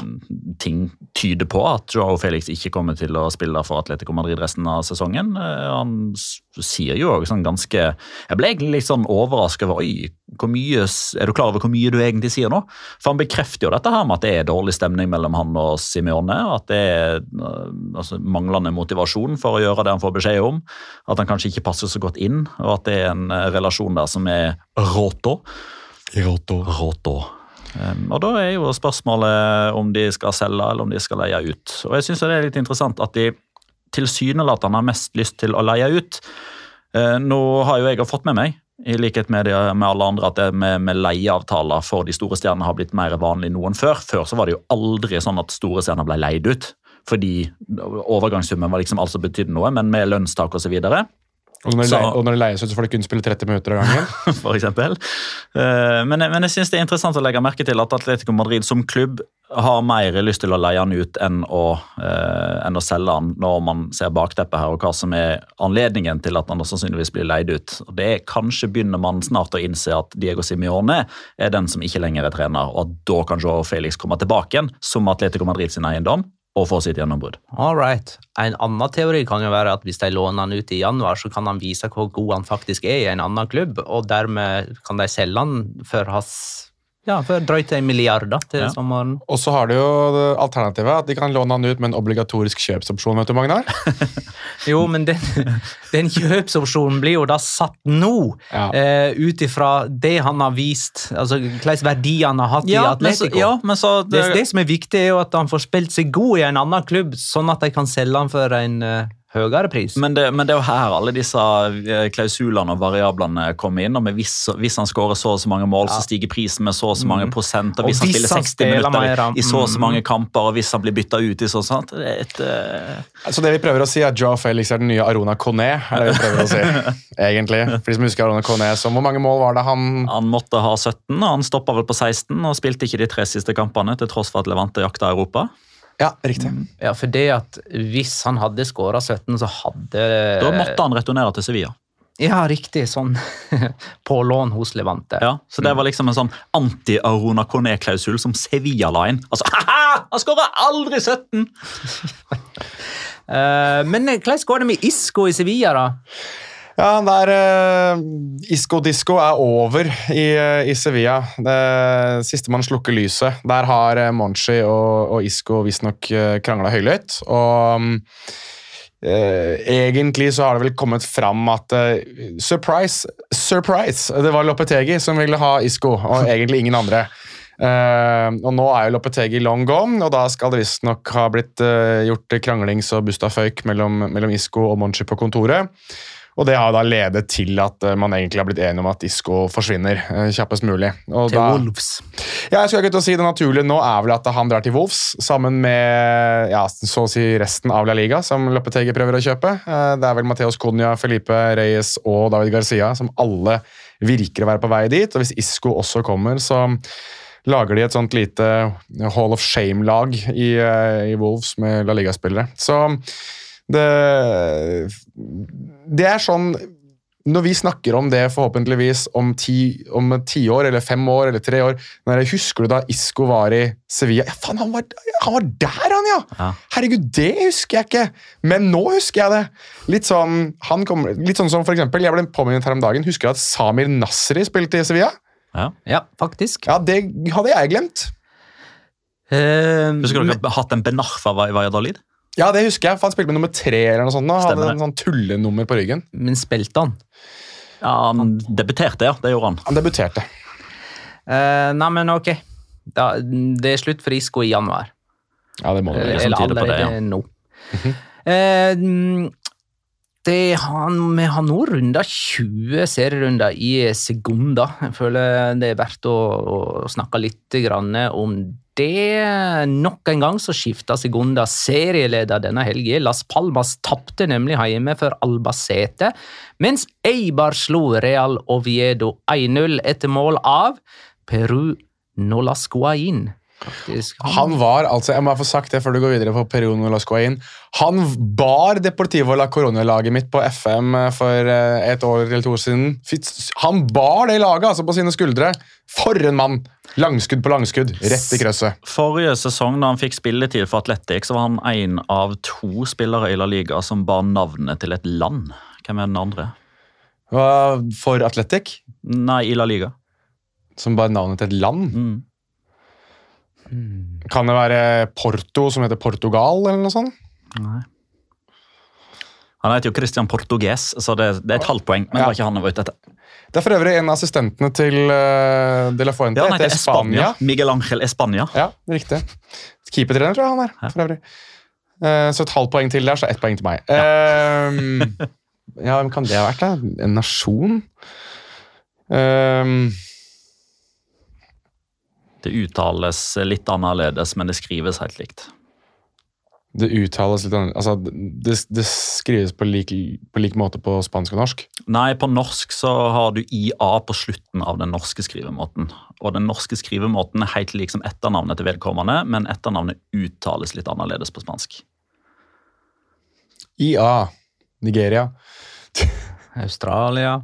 ting tyder på at Joao Felix ikke kommer til å spille for Atletico Madrid resten av sesongen. Eh, han sier jo også sånn ganske Jeg ble litt sånn overrasket over Oi, mye, er du klar over hvor mye du egentlig sier nå? For han bekrefter jo dette her med at det er dårlig stemning mellom han og Simione. At det er eh, altså, manglende motivasjon for å gjøre det han får beskjed om. At han kanskje ikke passer så godt inn, og at det er en eh, relasjon der som er råtå. Råtå. Um, og Da er jo spørsmålet om de skal selge eller om de skal leie ut. Og jeg synes Det er litt interessant at de tilsynelatende har mest lyst til å leie ut. Uh, nå har jo jeg fått med meg, i likhet med, de, med alle andre, at det med, med leieavtaler for de store stjernene har blitt mer vanlig nå enn før. Før så var det jo aldri sånn at store stjerner ble leid ut. Fordi overgangssummen var liksom alt som betydde noe, men med lønnstak osv. Og når, Så- og når det leies ut, så får de kun spille 30 minutter av gangen. *laughs* for eksempel. Eh, Men, men jeg synes det er interessant å legge merke til at Atletico Madrid som klubb har mer lyst til å leie han ut enn å, eh, enn å selge han når man ser bakteppet her, og hva som er anledningen til at han sannsynligvis blir leid ut. Og det er Kanskje begynner man snart å innse at Diego Simione er den som ikke lenger er trener, og at da kan Joao Felix komme tilbake igjen som Atletico Madrid sin eiendom og få sitt gjennombrudd. Right. En annen teori kan jo være at hvis de låner han ut i januar, så kan han vise hvor god han faktisk er i en annen klubb, og dermed kan de selge han for hans ja, for drøyt en milliard da, til Ja. sommeren. Og så har du jo det alternativet at de kan låne han ut med en obligatorisk kjøpsopsjon. vet du, Magnar? *laughs* Jo, men den, den kjøpsopsjonen blir jo da satt nå, Ja. eh, ut ifra det han har vist, altså hvilke verdier han har hatt i men så, Atletico. ja, men så det, det som er viktig, er jo at han får spilt seg god i en annen klubb, sånn at de kan selge han for en eh, høyere pris. Men det, men det er jo her alle disse eh, klausulene og variablene kommer inn. og med hvis, hvis han skårer så og så mange mål, så stiger prisen med så og så mange prosent. Og Og hvis, han spiller 60 spiller minutter mer, i, så og så mm. mange kamper, og hvis han blir bytta ut i sånn sånt, det er et, uh... Så det vi prøver å si er at Joe Felix er den nye Arona Conné, er det vi prøver å si, *laughs* egentlig. For de som husker Arona Conné så Hvor mange mål var det han Han måtte ha 17, og han stoppa vel på 16 og spilte ikke de tre siste kampene, til tross for at Levante jakta Europa. Ja, riktig. Ja, for det at hvis han hadde skåra 17, så hadde Da måtte han returnere til Sevilla. Ja, riktig. Sånn *laughs* på lån hos Levante. Ja, så det var liksom en sånn anti-Arona Cornet-klausul som Sevilla la inn. Altså, haha, han skåra aldri 17! uh, *laughs* men eh, hvordan går det med Isco i Sevilla, da? Ja, der uh, Isco Disco er over i, uh, i Sevilla. Det Sistemann slukker lyset. Der har uh, Monchi og, og Isco visstnok uh, krangla høylytt. Og um, eh, egentlig så har det vel kommet fram at eh, Surprise! Surprise! Det var Lopetegi som ville ha Isco, og *laughs* egentlig ingen andre. Uh, og nå er jo Lopetegi long gone, og da skal det visstnok ha blitt uh, gjort kranglings- og bustaføyk mellom, mellom Isco og Monchi på kontoret. Og det har da ledet til at eh, man egentlig har blitt enige om at Isco forsvinner eh, kjappest mulig. Og Til da, Wolves. ja, jeg skulle ikke til å si Det naturlige nå er vel at han drar til Wolves sammen med ja, så å si resten av La Liga, som Lopetegi prøver å kjøpe. Eh, Det er vel Mateos Cunha, Felipe Reyes og David Garcia som alle virker å være på vei dit. Og hvis Isco også kommer, så lager de et sånt lite Hall of Shame-lag i, i Wolves med La Liga-spillere. Så det, det er sånn når vi snakker om det forhåpentligvis om ti, om ti år, eller fem år, eller tre år når jeg Husker du da Isco var i Sevilla? Ja, faen, han var, han var der, han, ja! Ja. Herregud, det husker jeg ikke! Men nå husker jeg det. Litt sånn, han kom, litt sånn som for eksempel, Jeg ble påminnet her om dagen. Husker du at Samir Nasri spilte i Sevilla? Ja, faktisk. Ja, Det hadde jeg glemt. Uh, Husker dere hatt en Benarfa i Valladolid? Ja, det husker jeg, for Han spilte med nummer tre eller noe sånt. Da. Stemmer Hadde det. en sånn tullenummer på ryggen. men spilte han? Ja, Han debuterte, ja. Det gjorde han. Han debuterte. Uh, nei, men ok. Da, det er slutt for Isco i januar. Ja, det må det være. Eller allerede det, ja. nå. Eh, mm, det han, vi har nå runda 20 serierunder i sekunder. Jeg føler det er verdt å, å snakke litt grann om det. Nok en gang så skifta Segunda serieleder denne helgen. Las Palmas tapte nemlig hjemme for Albacete, mens Eibar slo Real Oviedo 1-0 etter mål av Peru Nolascoain. Faktisk. Han var altså, jeg må få sagt det før du går videre på Perion inn Han bar Deportivo la Corona-laget mitt på FM for eh, et år eller to år siden. Han bar det laget altså på sine skuldre. For en mann! Langskudd på langskudd, rett i krøsset. Forrige sesong da han fikk spilletid for Atletic, så var han en av to spillere i La Liga som bar navnet til et land. Hvem er den andre? For Atletic, Nei, i La Liga. som bar navnet til et land. Mm. Kan det være Porto, som heter Portugal, eller noe sånt? Nei. Han heter jo Christian Portugues, så det, det er et halvt poeng. Men det var ikke han jeg var ute etter. Det er for øvrig en av assistentene til uh, De La Fuente. Ja, han heter Espania. Miguel Angel Espania. Ja, riktig. Keepertrener, tror jeg han er. for øvrig. Uh, så et halvt poeng til der, så ett poeng til meg. Ehm, ja, hvem kan det ha vært, da? En nasjon? Ehm, Det uttales litt annerledes, men det skrives helt likt. det uttales litt annerledes Altså, det, det skrives på lik, på lik måte på spansk og norsk. Nei, på norsk så har du IA på slutten av den norske skrivemåten. Og den norske skrivemåten er helt lik som etternavnet til vedkommende, men etternavnet uttales litt annerledes på spansk. IA. Nigeria. Australia.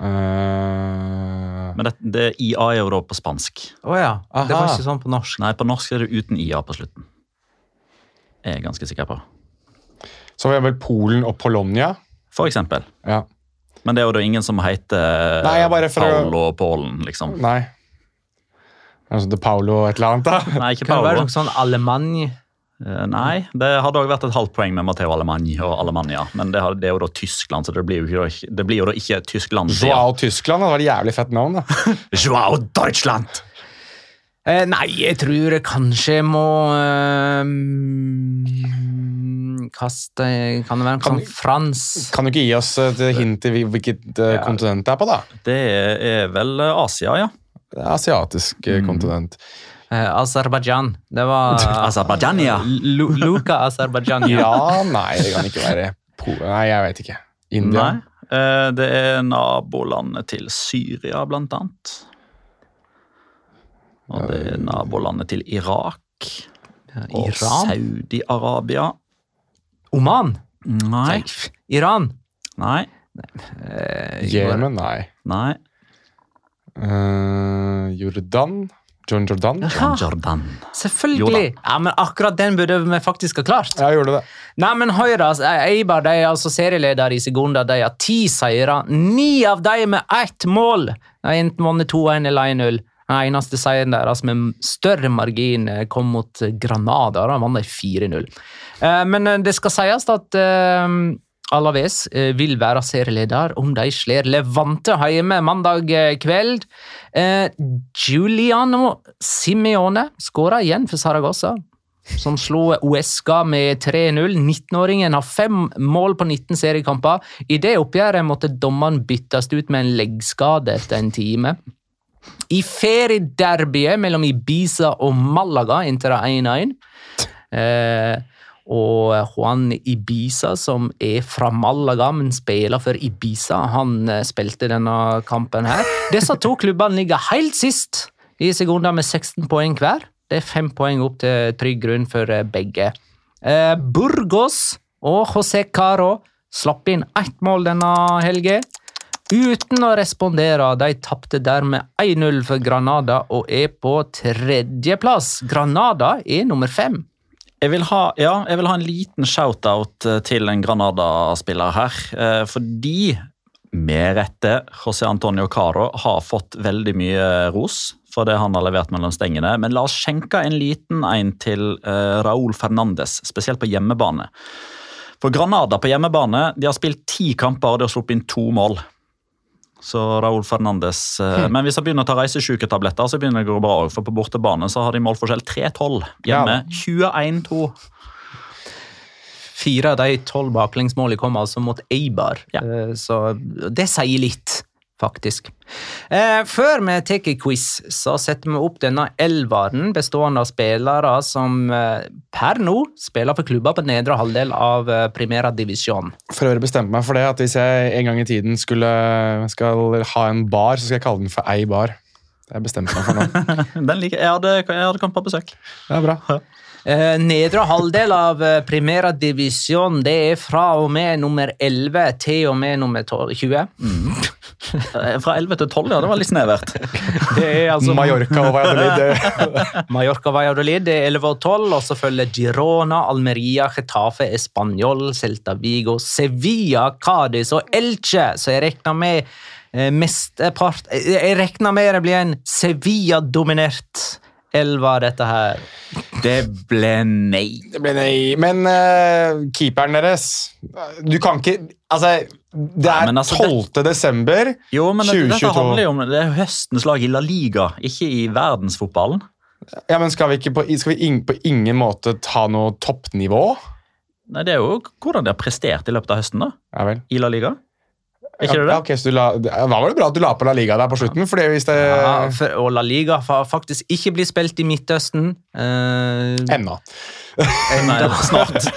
Eh, Men det, det IA er jo da på spansk. Oh, ja. Det var ikke sånn på norsk. Nei, på norsk er det uten IA på slutten. Jeg er ganske sikker på. så har vi vel Polen og Polonia. For eksempel. Ja. Men det er jo da ingen som heter Nei, Paulo og Polen, liksom. Nei. Altså De Paolo et eller annet, da. Nei, ikke Kan det være noe sånn Alemanni? Eh, Nei, det hadde også vært et halvt poeng med Matteo Alemanni og Alemania. Men det, er jo da Tyskland, så det blir jo ikke, det blir jo da ikke Tyskland. Joao Tyskland det var et jævlig fett navn. da. *laughs* Joao Deutschland! Eh, nei, jeg tror jeg kanskje må eh, Kaste Kan det være noe Kan- sånn Frans? Kan du ikke gi oss et hint til hvilket eh, Ja. kontinent det er på, da? Det er vel Asia, ja. Det er asiatisk mm. kontinent. Eh, Aserbajdsjan. Det var *laughs* Aserbajdsjan, ja. Luka Aserbajdsjan. Ja, nei, det kan ikke være po Nei, jeg vet ikke. India? Nei. eh, Det er nabolandet til Syria, blant annet. Og det er nabolandet til Irak og Iran? Saudi-Arabia. Oman? Nei. Iran? Nei. Eh, Jemen? Nei. Nei. Uh, Jordan? John Jordan? John Jordan. selvfølgelig! Ja, men akkurat den burde vi faktisk ha klart. Ja, gjorde det. Nei, men hør da, Eibar de er altså serieleder i Segunda. De har ti seire, ni av dem med ett mål. De har enten vunnet 2-1 eller 1-0. Den eneste seieren deres med større margin eh, kom mot Granada. Da vant de 4-0. Eh, Men eh, det skal sies at eh, Alaves eh, vil være serieleder om de slår Levante hjemme mandag eh, kveld. Eh, Giuliano Simione skåra igjen for Saragossa, som slo Uesca med 3-0. 19-åringen har fem mål på 19 seriekamper. I det oppgjøret måtte dommeren byttes ut med en leggskade etter en time. I feriederbyet mellom Ibiza og Malaga endte det 1-1. Og Juan Ibiza, som er fra Malaga, men spiller for Ibiza, han eh, spilte denne kampen her. Disse to klubbene ligger helt sist i sekunder med 16 poeng hver. Det er fem poeng opp til trygg grunn for eh, begge. Eh, Burgos og José Caro slapp inn ett mål denne helga. Uten å respondere. De tapte dermed 1-0 for Granada og er på tredjeplass. Granada er nummer fem. Jeg vil ha, ja, jeg vil ha en liten shout-out eh, til en Granada-spiller her. eh, Fordi, med rette, José Antonio Caro har fått veldig mye ros for det han har levert mellom stengene. Men la oss skjenke en liten en til eh, Raúl Fernandes, spesielt på hjemmebane. For Granada på hjemmebane de har spilt ti kamper og de har sluppet inn to mål. Så Raúl Fernandes Hmm. Men hvis han begynner å ta reisesjuketabletter, så begynner det å gå bra. For på bortebane så har de målforskjell 3-12. Hjemme 21-2. Fire av de tolv baklengsmålene kom altså mot Eibar, Ja. Eh, så det sier litt, faktisk. Eh, før vi tar quiz, så setter vi opp denne elveren bestående av spillere som eh, per nå spiller for klubber på nedre halvdel av eh, primæra Divisjon. For øvrig bestemte meg for det at hvis jeg en gang i tiden skulle skal ha en bar, så skal jeg kalle den for ei bar. Det har jeg bestemt meg for nå. *laughs* Den liker, jeg, hadde, jeg hadde kommet på besøk. Det er bra. Eh, nedre halvdel av primæra Primera Divisjon det er fra og med nummer 11 til og med nummer 12, 20. Mm. Fra 11 til 12, ja. Det var litt snevert. Det er altså Mallorca og Valladolid. *laughs* Mallorca og Valladolid det er 11 og 12, og så følger Girona, Almeria, Getafe, Español, Celta Vigo, Sevilla, Cádiz og Elche, så jeg regner med eh, mestepart eh, Jeg regner med det blir en Sevilla-dominert elva, dette her. Det ble nei. Det ble nei. Men uh, keeperen deres Du kan ikke Altså, det er men altså, 12. desember. Jo, men det, dette handler jo om det er høstens lag i La Liga, ikke i verdensfotballen. Ja, men Skal vi, ikke på, skal vi in, på ingen måte ta noe toppnivå? Nei, Det er jo hvordan de har prestert i løpet av høsten da, Ja vel. i La Liga. Ikke det Ja, okay, så du la, da var det bra at du la på La Liga der på slutten. fordi hvis det Ja, for, og La Liga har faktisk ikke blitt spilt i Midtøsten. Eh, Ennå. Nei, *laughs* snart.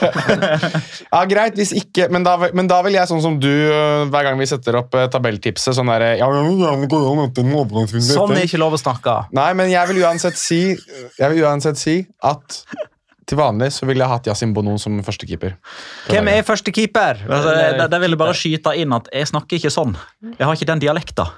*laughs* Ja, Greit, hvis ikke, men da, men da vil jeg sånn som du, øh, hver gang vi setter opp uh, tabelltipset sånn derre ja, etter en overgangsvindu sånn er ikke lov å snakke. Nei, men jeg vil uansett si Jeg vil uansett si at til vanlig så ville jeg hatt Yasin Bonon som førstekeeper. Hvem er førstekeeper? Altså, der, der vil jeg bare skyte inn at jeg snakker ikke sånn. Jeg har ikke den dialekta.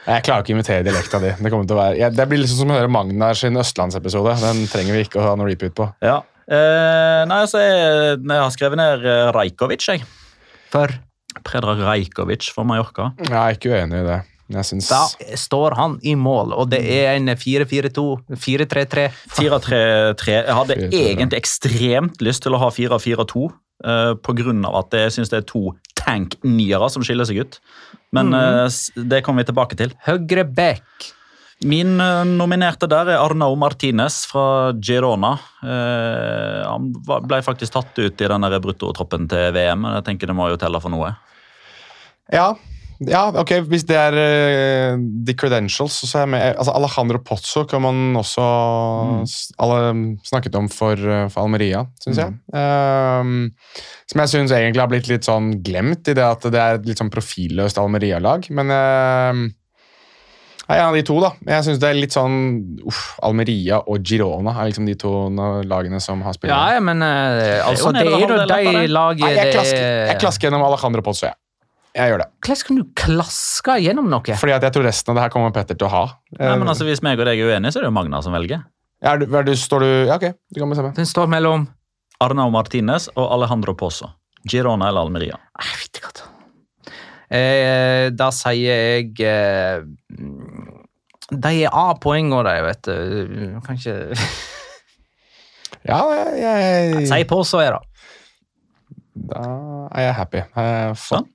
Jeg klarer ikke å imitere dialekta di. Det, kommer til å være, det blir liksom som å høre Magnar sin østlandsepisode. Den trenger vi ikke å ha noe repeat på. Ja. Eh, nei, altså, jeg, jeg har skrevet ned eh, Rajkovic, jeg. For Predrag Rajkovic fra Mallorca. Jeg er ikke uenig i det. Jeg syns da står han i mål, og det er en 4-4-2, 4-3-3. 4-3-3. Jeg hadde 4-3-3. egentlig ekstremt lyst til å ha 4-4-2, uh, av at jeg syns det er to tank-niere som skiller seg ut. Men s- det kommer vi tilbake til. Høyre back. Min eh, nominerte der er Arnau Martinez fra Girona. Eh, han ble faktisk tatt ut i den bruttotroppen til VM, men jeg tenker det må jo telle for noe. Ja, ja, ok, hvis det er uh, the credentials, så er jeg med. Altså, Alejandro Pozzo kan man også mm. alle, snakket om for, uh, for Almeria, syns jeg. Um, som jeg syns egentlig har blitt litt sånn glemt, i det at det er et litt sånn profilløst Almeria-lag. Men uh, ja, en av de to, da. Jeg syns det er litt sånn uff, Almeria og Girona er liksom de to lagene som har spilt. Ja, ja, men uh, altså, det er jo de lagene laget jeg, klasker, jeg klasker gjennom Alejandro Pozzo, jeg. Jeg gjør det. Hvordan kan du klaske gjennom noe? Fordi at jeg tror resten av det her kommer Petter til å ha. Nei, men altså, Hvis meg og deg er uenige, så er det jo Magna som velger. Er du, er du, står du Ja, ok. Du kan bestemme. Den står mellom Arnau Martinez og Alejandro Pozzo. Girona eller Almeria. Jeg vet ikke hva eh, Da sier jeg eh, De er A-poengene, de, vet du. Kan ikke Ja, jeg, jeg Si så er det. Da er jeg happy. Jeg har fått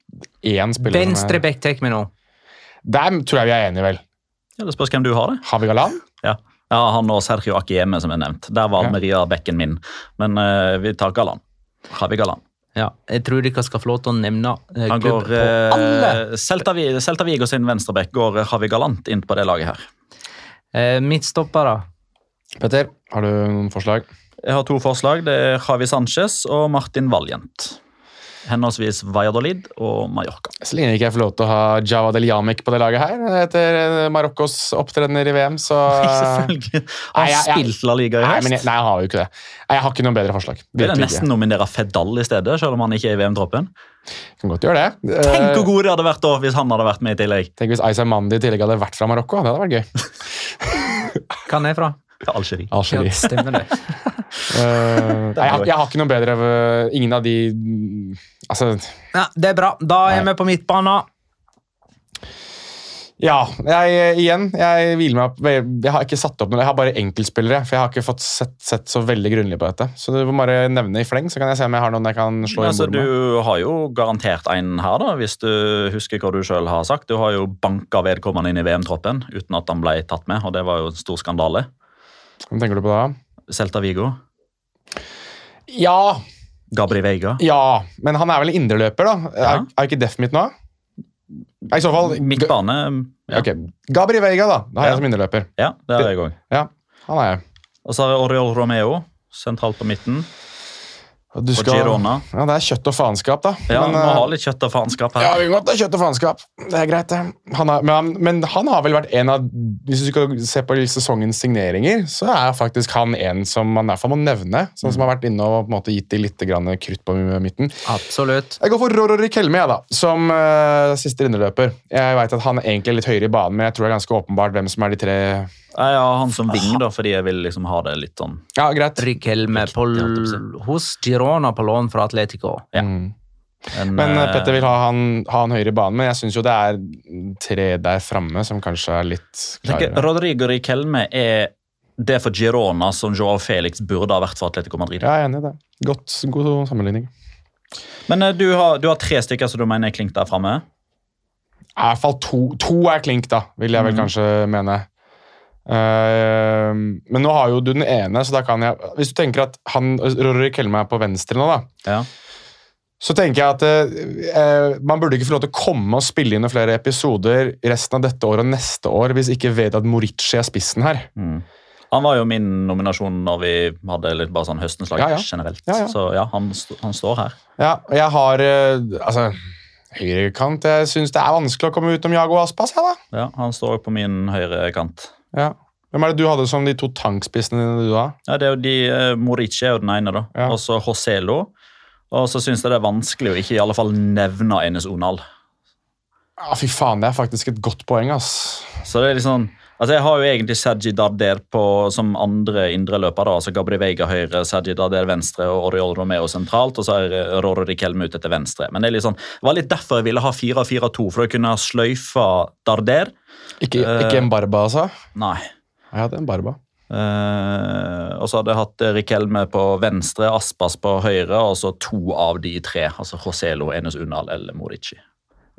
én spiller som Venstre back tek vi nå. Der tror jeg vi er enige, vel. Ja, det spørs hvem du har, det. Har vi Galan? Ja, ja han og Sergio Akieme, som er nevnt. Der var Ja. Almeria bekken min. Men uh, vi tar Galan. Javi Galan. Ja, jeg tror dere skal få lov til å nevne eh, Han går på alle. eh, Celta, Vi- Celta Vigo sin venstreback går Javi Galant inn på det laget her. Eh, Midtstoppere. Petter, har du noen forslag? Jeg har to forslag. Det er Javi Sanchez og Martin Valjent. Henholdsvis Valladolid og Mallorca. Så lenge ikke jeg får lov til å ha Java Del Yamek på det laget her, etter eh, Marokkos opptredener i VM, så *laughs* Selvfølgelig. Nei, Han jeg- spilte La Liga i høst. Nei, jeg, nei, jeg har jo ikke det. Jeg har ikke noen bedre forslag. Vil jeg nesten nominere Fedal i stedet, selv om han ikke er i VM-troppen. Kan godt gjøre det. Tenk Eh, hvor god det hadde vært da hvis han hadde vært med i tillegg. Tenk hvis Aisa Mandi i tillegg hadde vært fra Marokko. Det hadde vært gøy. Hva er fra? Algerie. Algerie. Ja, stemmer det. Eh, jeg, har- jeg har ikke noe bedre eh, Ingen av de mm, Altså, Ja, det er bra. Da er vi på midtbanen. ja. Jeg, igjen, jeg hviler meg opp Jeg har ikke satt opp noe. Jeg har bare enkeltspillere, for jeg har ikke fått sett, sett så veldig grunnlig på dette. Så du må bare nevne i fleng, så kan jeg se om jeg har noen jeg kan slå ja, inn bordet med. du har jo garantert en her, da, hvis du husker hva du sjøl har sagt. Du har jo banka vedkommende inn i VM-troppen uten at han ble tatt med, og det var jo en stor skandale. Hva tenker du på da? Celta Vigo. Ja, Gabri Veiga. ja, men han er vel indreløper, da? Ja. Er, er ikke Def mitt nå? I så fall Midtbane. Ja, Okay. Gabri Veiga, da. Da har jeg som indreløper. ja det har jeg òg. Ja, han er jeg. Og så har vi Oriol Romeo sentralt på midten. Du Og Girona. Ja, det er kjøtt og faenskap, da. Ja, men, må eh, ha litt kjøtt og faenskap her. Ja, vi må godt ha kjøtt og faenskap. Det er greit, det. Han er, men, han, men han har vel vært en av Hvis du skal se på sesongens signeringer, så er faktisk han en som man i hvert fall må nevne. Sånn som har vært inne og på en måte gitt de litt krutt på midten. Absolutt. Jeg går for Rorori Kelme, jeg, da, som uh, siste inneløper. Jeg vet at han er egentlig litt høyere i banen, men jeg tror det er ganske åpenbart hvem som er de tre Jeg har han som ving, da, fordi jeg vil liksom ha det litt sånn Ja, greit. Rikelme hos Girona på lån fra Atletico. Ja. Mm. en, Men eh, eh, Petter vil ha han, ha han høyere i banen, men jeg syns jo det er tre der framme som kanskje er litt klarere. Rodrigo Riquelme er det for Girona som Joao Felix burde ha vært for Atletico Madrid. Ja, jeg er enig i det. Godt, god sammenligning. Men uh, du har, du har tre stykker som du mener er klink der framme. I hvert fall to, to er klink, da, vil jeg vel mm. kanskje mene. Eh, men nå har jo du den ene, så da kan jeg Hvis du tenker at han Rory Kelme er på venstre nå, da, Ja. så tenker jeg at eh, eh, man burde ikke få lov til å komme og spille inn noen flere episoder resten av dette året og neste år hvis ikke Vedad Morici er spissen her. Mm. Han var jo min nominasjon når vi hadde litt bare sånn høstens lag Ja, ja. generelt. Så ja, han, st han står her. Ja, og jeg har eh, Altså, høyrekant Jeg syns det er vanskelig å komme utenom Jago Aspas, jeg, da. Ja, Han står på min høyre kant. Ja. Hvem er det du hadde som de to tankspissene dine, du, da? Ja, det er jo de, eh, Morici er jo den ene, da. Ja. Og så Joselo. Og så syns jeg det er vanskelig å ikke i alle fall nevne Enes Onal. Ja, fy faen, det er faktisk et godt poeng, ass. Så det er litt sånn Altså Jeg har jo egentlig Sergi Darder på, som andre indreløper. da, altså Gabri Veiga høyre, Sergi Darder venstre og Oriol Romeo sentralt. Og så er eh, Roro Riquelme ute til venstre. Men Det er litt sånn, det var litt derfor jeg ville ha 4-4-2, for å kunne sløyfe Darder. Ikke, Eh. ikke en barba, altså? Nei. Jeg hadde en barba. Uh, og så hadde jeg hatt eh, Riquelme på venstre, Aspas på høyre, og så to av de tre. Altså Joselo, Enes Unnal eller Morici.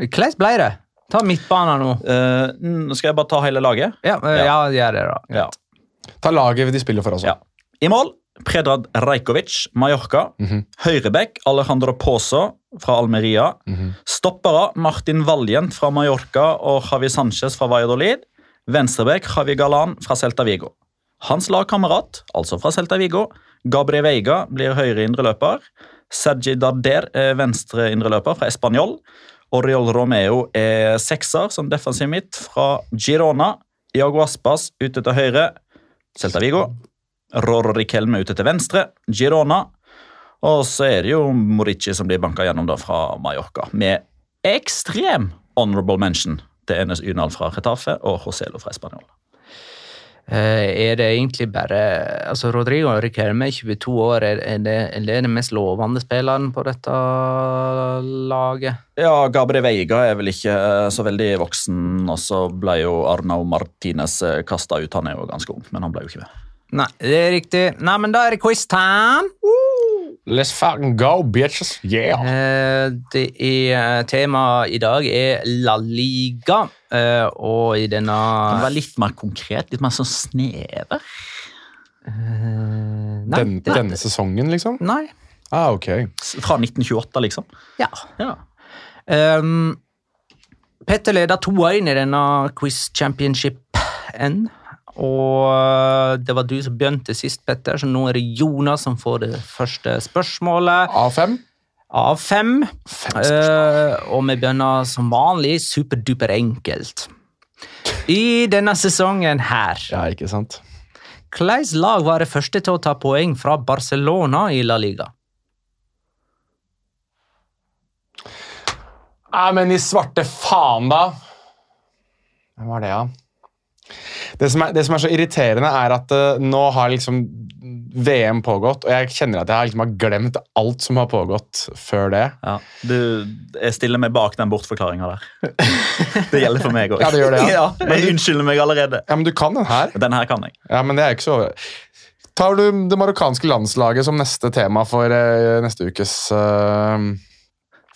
Hvordan ble det? Ta midtbanen nå. Uh, mm, skal jeg bare ta hele laget? Ja, uh, ja gjør det, da. Ja. Ta laget de spiller for også. Ja. I mål Predrad Rajkovic, Mallorca. Mhm. Høyrebekk Alejandro Pozo fra Almeria. Mhm. Stoppere Martin Valjent fra Mallorca og Javi Sanchez fra Valladolid. Venstrebekk Javi Galan fra Celta Vigo. Hans lagkamerat, altså fra Celta Vigo, Gabriel Veiga blir høyre indreløper. Sergi Darder er venstre indreløper fra Español. Oriol Romeo er sekser som defensiv midt fra Girona. Iago Aspas ute til høyre. Celta Vigo. Roro Riquelme ute til venstre. Girona. Og så er det jo Morici som blir banka gjennom da fra Mallorca. Med ekstrem honorable mention til Enes Unal fra Retafe og Joselo fra Español. Eh, er det egentlig bare altså Rodrigo Riquelme, 22 år, er, det, er det den mest lovende spilleren på dette laget? Ja, Gabriel Veiga er vel ikke eh, så veldig voksen, og så ble jo Arnau Martinez kasta ut. Han er jo ganske ung, men han ble jo ikke med. Nei, det er riktig. Nei, men da er det quiz time. Let's fucking go, bitches. Yeah. Eh, Det er Tema i dag er La Liga, eh, og i denne Kan det være litt mer konkret? Litt mer sånn snever? Uh, Nei, Den, det- denne sesongen, liksom? Nei. Ah, ok. Fra 1928, liksom? Ja. Ja. Um, Petter leder 2-1 i denne quiz championship-en. Og eh, det var du som begynte sist, Petter, så nå er det Jonas som får det første spørsmålet. A5? Av fem. Fem Eh, og vi begynner som vanlig superduper enkelt. I denne sesongen her, Ja, ikke sant? hvilket lag var det første til å ta poeng fra Barcelona i La Liga? Nei, men i svarte faen, da! Hvem var det, da? Det som, er, det som er så irriterende, er at uh, nå har liksom VM pågått, og jeg kjenner at jeg har liksom har glemt alt som har pågått før det. Ja. Du, jeg stiller meg bak den bortforklaringa der. *laughs* Det gjelder for meg òg. Ja, det gjør det, ja. *laughs* jeg unnskylder meg allerede. Ja, men du kan den her. Den her kan jeg. Ja, men det er ikke så Tar du det marokkanske landslaget som neste tema for uh, neste ukes uh...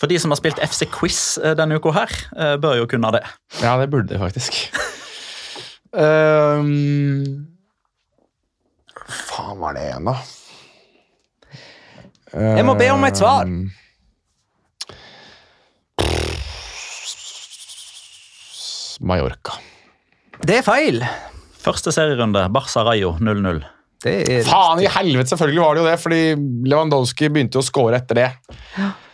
For de som har spilt FC Quiz eh, denne uka her, uh, bør jo kunne det. Ja, det burde de faktisk. um, *laughs* faen var det igjen, da? Jeg må be om et svar. Um, Mallorca. Det er feil. Første serierunde, Barca Rayo 0-0. Er Faen i helvete, selvfølgelig var det jo det, fordi Lewandowski begynte å score etter det.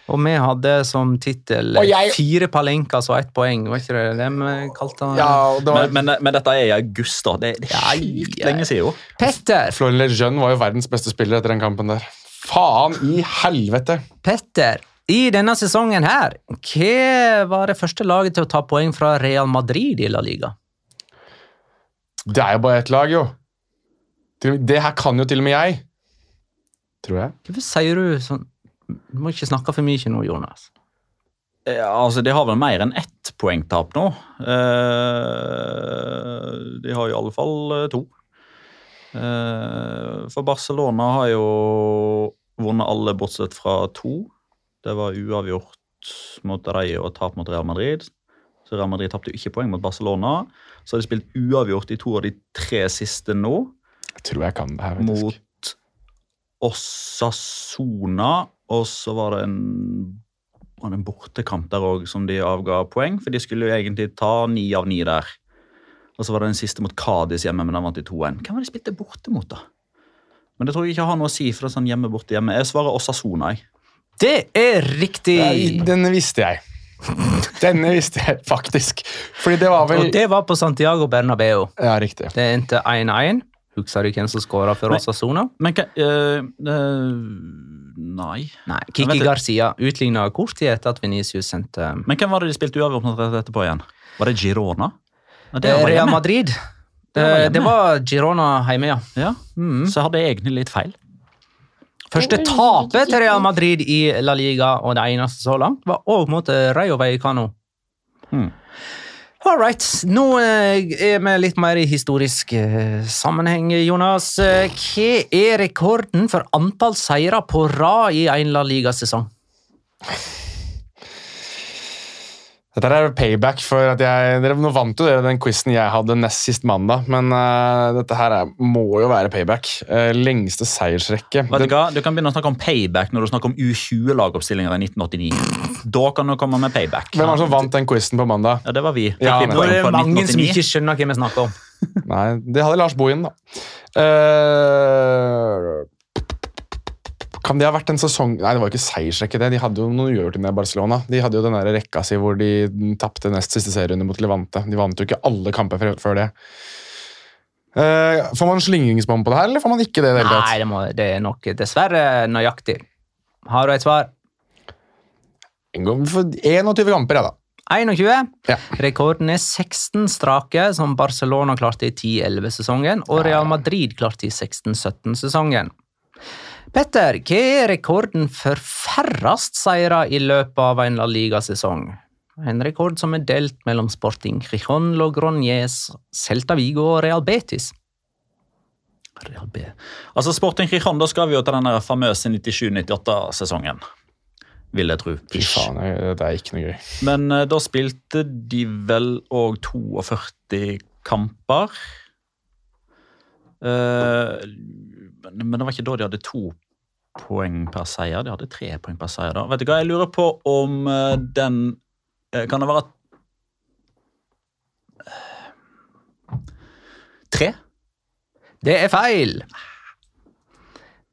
Og vi hadde som tittel jeg- fire palenkas og ett poeng. Var ikke det det vi kalte det? Ja, det var, Men, men, men dette er i august, da. Det, er sjukt ja. lenge siden. jo. Petter, Florian Lejeune var jo verdens beste spiller etter den kampen der. Faen i helvete! Petter, i denne sesongen her, hva var det første laget til å ta poeng fra Real Madrid i La Liga? Det er jo bare ett lag, jo. Det her kan jo til og med jeg. Tror jeg. Hvorfor sier du sånn Du må ikke snakke for mye nå, Jonas. Ja, altså, De har vel mer enn ett poengtap nå. Eh, de har i alle fall eh, to. Eh, for Barcelona har jo vunnet alle bortsett fra to. Det var uavgjort mot Rayo og tap mot Real Madrid. Så Real Madrid tapte ikke poeng mot Barcelona. Så har de spilt uavgjort i to av de tre siste nå. Jeg tror jeg kan det her, faktisk. mot Osasuna, og så var det en, var det en bortekamp der òg som de avga poeng, for de skulle jo egentlig ta ni av ni der. Og så var det den siste mot Kadis hjemme, men den vant i 2-1. Hvem var det de spilte borte mot, da? Men det tror jeg ikke har noe å si, for det er sånn hjemme borte hjemme. Jeg svarer Osasona, jeg. Det er riktig! Nei, denne visste jeg. *laughs* Denne visste jeg faktisk. Fordi det var vel Og det var på Santiago Bernabeu. Ja, riktig. Det endte 1-1. Husker du hvem som skåra for Osasona? Men, Men eh, eh, Nei. Nei, Kiki. Garcia utligna kort tid etter at Venicius sendte Men hvem var det de spilte uavgjort mot etterpå igjen? Var det Girona? Det Eh, var Real. Madrid. Det var Eh. Det var Girona hjemme, ja. Ja, Mm. Så hadde jeg egentlig litt feil. Første tapet til Real Madrid i La Liga, og det eneste så langt, var òg mot eh, Rayo Vallecano. Hmm. All right. Nå eh, er vi litt mer i historisk eh, sammenheng, Jonas. Eh, Hva er rekorden for antall seire på rad i en La Liga-sesong? Dette er payback for at jeg dere, Nå vant jo dere den quizen jeg hadde nest sist mandag, men uh, dette her er, må jo være payback. Uh, lengste seiersrekke. Vet Du hva? Du kan begynne å snakke om payback når du snakker om U20-lagoppstillinga i 1989. Da kan du komme med payback. hvem var det som vant den quizen på mandag? Ja, det var vi. Ja, vi det er mange som ikke skjønner hva vi snakker om. *laughs* Nei, det hadde Lars Bohin, da. Uh, kan det ha vært en sesong Nei, det var ikke seiersrekke, det. De hadde jo noen uavgjort i Barcelona. De hadde jo den der rekka si hvor de tapte nest siste serierunde mot Levante. De vant jo ikke alle kamper før- før det. Uh, får man slingringsbånd på det her, eller får man ikke det? det hele tatt? Nei, det, må, det er nok dessverre nøyaktig. Har du et svar? For 21 kamper, ja da. 21. Ja. Rekorden er 16 strake, som Barcelona klarte i 10-11-sesongen, og Real Madrid klarte i 16-17-sesongen. Petter, hva er rekorden for færrest seire i løpet av en La Liga-sesong? En rekord som er delt mellom Sporting Gijon, Logroñez, Celta Vigo og Real Betis. Real B. Altså, Sporting Gijon, da skal vi jo til den famøse 97-98-sesongen. Vil jeg tro. Fy faen, det er ikke noe gøy. Men uh, da spilte de vel òg 42 kamper. Uh, men, det var ikke da de hadde to poeng per seier. De hadde tre poeng per seier. da. Vet du hva, Jeg lurer på om uh, den Kan det være at Tre? Det er feil.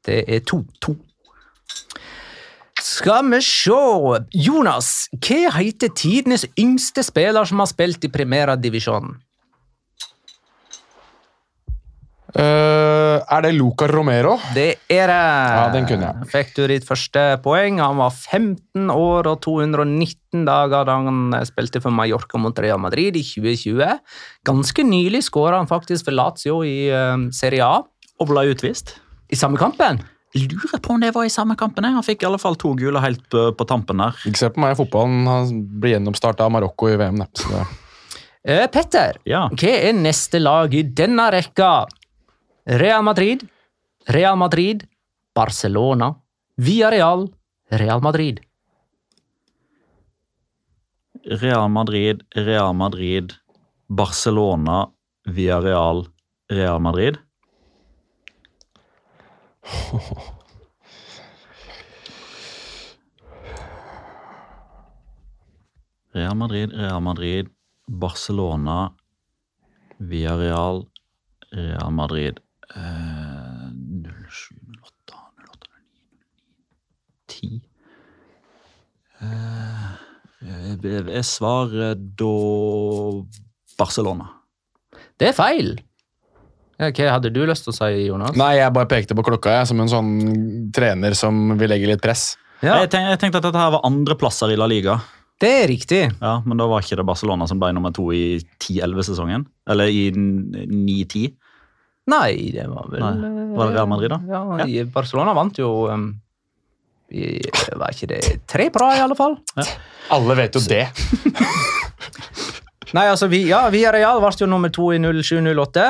Det er 2-2. Skal vi se Jonas, hva heter tidenes yngste spiller som har spilt i Primera Divisjon? Eh, er det Luca Romero? Det er det. Ja, den kunne jeg. Fikk du ditt første poeng. Han var 15 år og 219 dager da han spilte for Mallorca mot Real Madrid i 2020. Ganske nylig skåra han faktisk for Lazio i uh, Serie A. Og ble utvist. I samme kampen. Lurer på om det var i samme kampen. Han fikk i alle fall to gule helt på, på tampen der. Ikke se på meg i fotballen. Han blir gjennomstarta av Marokko i VM. det, Uh, Petter, Ja. hva er neste lag i denne rekka? Real Madrid, Real Madrid, Barcelona, Villarreal, Real Madrid. Real Madrid, Real Madrid, Barcelona, Villarreal, Real Madrid. *laughs* Real Madrid, Real Madrid, Barcelona, Villarreal, Real Madrid. Eh, 07, 08, 08, 09, 10 Eh, Jeg svarer da Barcelona. Det er feil. Ja, Hva hadde du lyst til å si, Jonas? nei, jeg bare pekte på klokka jeg, som en sånn trener som vil legge litt press. Ja, Jeg, tenkte, jeg tenkte at dette her var andreplasser i La Liga, det er riktig. ja, men da var ikke det Barcelona som ble nummer to i 10-11-sesongen? Eller i 9-10? Nei, det var vel Nei, var det Real Madrid da? Ja, Ja. Barcelona vant jo um, i, Var ikke det tre på rad, i alle fall? Alle vet jo det. *laughs* Nei, altså, vi, ja, Villarreal ble jo nummer to i 07-08.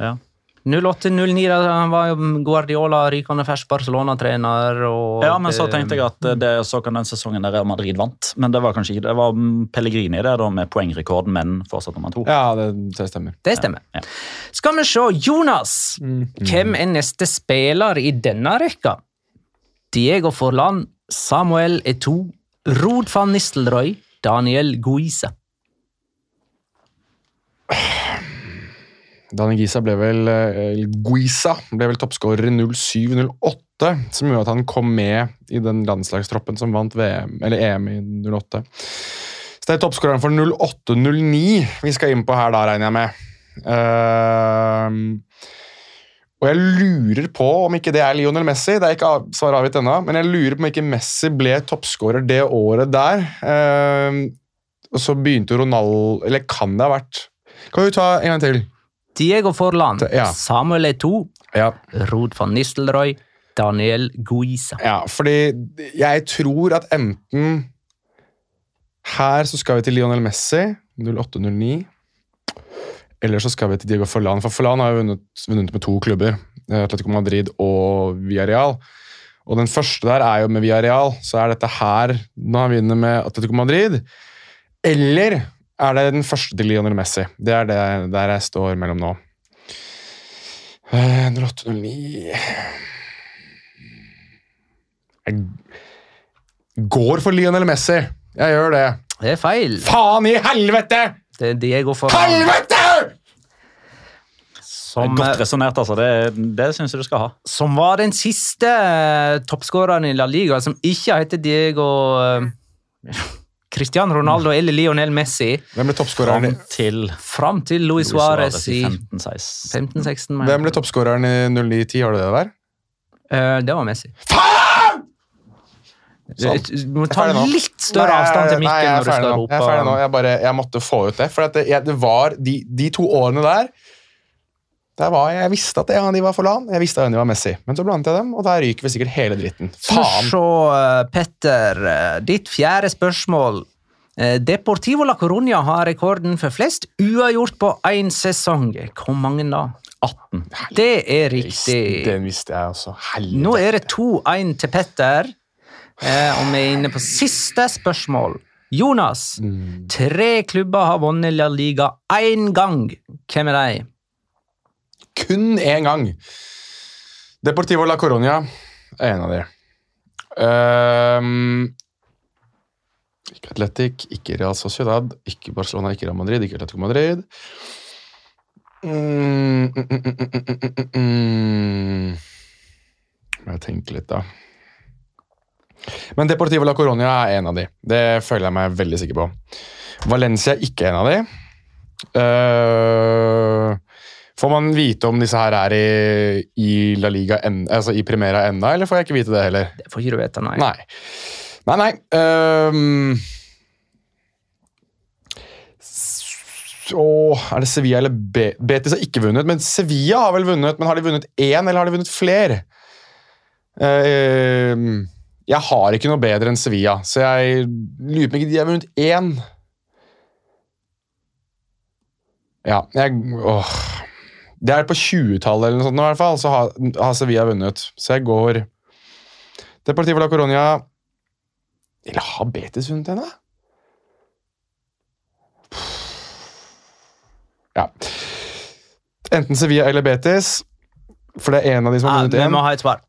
Ja. 08-09 da var jo Guardiola rykende fersk Barcelona-trener. ja, men så tenkte jeg at det så kan den sesongen der Real Madrid vant. Men det var kanskje ikke det. var mm, Pellegrini det da med poengrekorden, men fortsatt nummer to. Ja, det, det stemmer. Det stemmer. Ja. Skal vi se, Jonas. Hvem er neste spiller i denne rekka? Diego Forlan, Samuel Eto, Rod van Nistelrooy, Daniel Guisa. Dani Gisa ble vel eh, Guisa ble vel toppskårer i 07-08, som gjorde at han kom med i den landslagstroppen som vant VM, eller EM i 08. Så det er toppskåreren for 08-09 vi skal inn på her, da, regner jeg med. Uh, og jeg lurer på om ikke det er Lionel Messi. Det er ikke av- svar avgitt ennå, men jeg lurer på om ikke Messi ble toppskårer det året der. Uh, og så begynte Ronald Eller kan det ha vært Kan vi ta en gang til? Diego Forlan, Ja. Samuel Eto, Ja. Rod van Nistelrooy, Daniel Guisa. Ja, fordi jeg tror at enten Her så skal vi til Lionel Messi, 08-09. Eller så skal vi til Diego Forlan, for Forlan har jo vunnet, vunnet med to klubber. eh, Atletico Madrid og Villarreal. Og den første der er jo med Villarreal, så er dette her når han vinner med Atletico Madrid. Eller er det den første til Lionel Messi? Det er det der jeg står mellom nå. Eh, 08-09 Jeg går for Lionel Messi. Jeg gjør det. Det er feil. Faen i helvete! Det er Diego for Helvete! som, Godt resonnert, altså. Det, det syns jeg du skal ha. som var den siste eh, toppskåreren i La Liga som ikke heter Diego eh, Cristiano Ronaldo eller Lionel Messi, Hvem ble toppskåreren Fram til fram til Luis Suárez i 15-16. 15-16. Hvem ble toppskåreren i 09-10? Har du det der? Uh, det var Messi. Faen! Sånn. Du må ta litt større Nei, avstand til nei, jeg er når du ferdig nå. Jeg er ferdig nå. Jeg, bare, jeg måtte få ut det. For at det, jeg, det var de, de to årene der der var, Jeg visste at en av de var Forlan, jeg visste at en av de var Messi. Men så blandet jeg dem, og der ryker vi sikkert hele dritten. Faen! Så, Petter. eh, Ditt fjerde spørsmål. Eh, Deportivo la Coruña har rekorden for flest uavgjort på én sesong. Hvor mange da? 18. Det er riktig. Det visste jeg også. Helvete. Nå er det 2-1 til Petter, eh, og vi er inne på siste spørsmål. Jonas, tre klubber har vunnet La Liga én gang. Hvem er de? kun én gang. Deportivo la Coruña er en av de. Ehm, ikke Atletic, ikke Real Sociedad, ikke Barcelona, ikke Real Madrid, ikke Atletico Madrid. Mm, mm, mm, mm, mm, mm, mm, mm. Må jeg tenke litt, da. Men Deportivo la Coronia er en av de. Det føler jeg meg veldig sikker på. Valencia er ikke en av de. Uh, får man vite om disse her er i, i La Liga, en, altså i Primera ennå, eller får jeg ikke vite det heller? Det får ikke du vite, nei. Nei. Nei, nei. Um, så er det Sevilla eller Be Betis har ikke vunnet, men Sevilla har vel vunnet. Men har de vunnet én, eller har de vunnet flere? Ehm, jeg har ikke noe bedre enn Sevilla, så jeg lurer på om de har vunnet én. Ja, jeg åh. Det er på 20-tallet eller noe sånt, i hvert fall, så har, har Sevilla vunnet. Så jeg går Deportivo la Coronia Eller har Betis til henne? Ja. Enten Sevilla eller Betis, for det er en av de som har Ja, vunnet vi må ha et svar.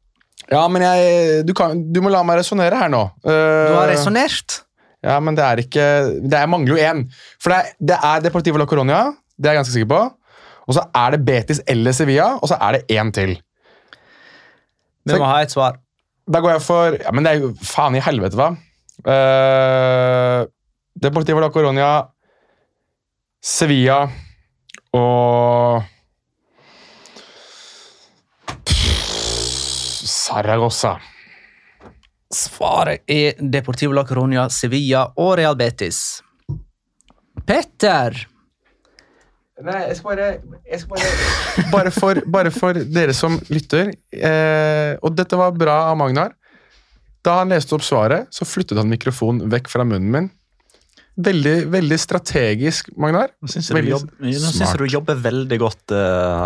Ja, men jeg, du, kan, du må la meg resonnere her nå. Du har Eh, resonnert. ja, men det er ikke Det er, mangler jo én. For det er, det er Deportivo la Coronia, det er jeg ganske sikker på. Og så er det Betis eller Sevilla, og så er det én til. Vi må ha et svar. Da går jeg for Ja, men det er jo faen i helvete, hva? Uh, Deportivo la Coronia, Sevilla og Saragossa. Svaret er Deportivo la Coronia, Sevilla og Real Betis. Petter! Nei, jeg skal bare, jeg skal bare, bare, for, bare for dere som lytter, eh, og dette var bra av Magnar. Da han leste opp svaret, så flyttet han mikrofonen vekk fra munnen min. Veldig, veldig strategisk, Magnar. Nå syns jeg, du jobber veldig godt, uh,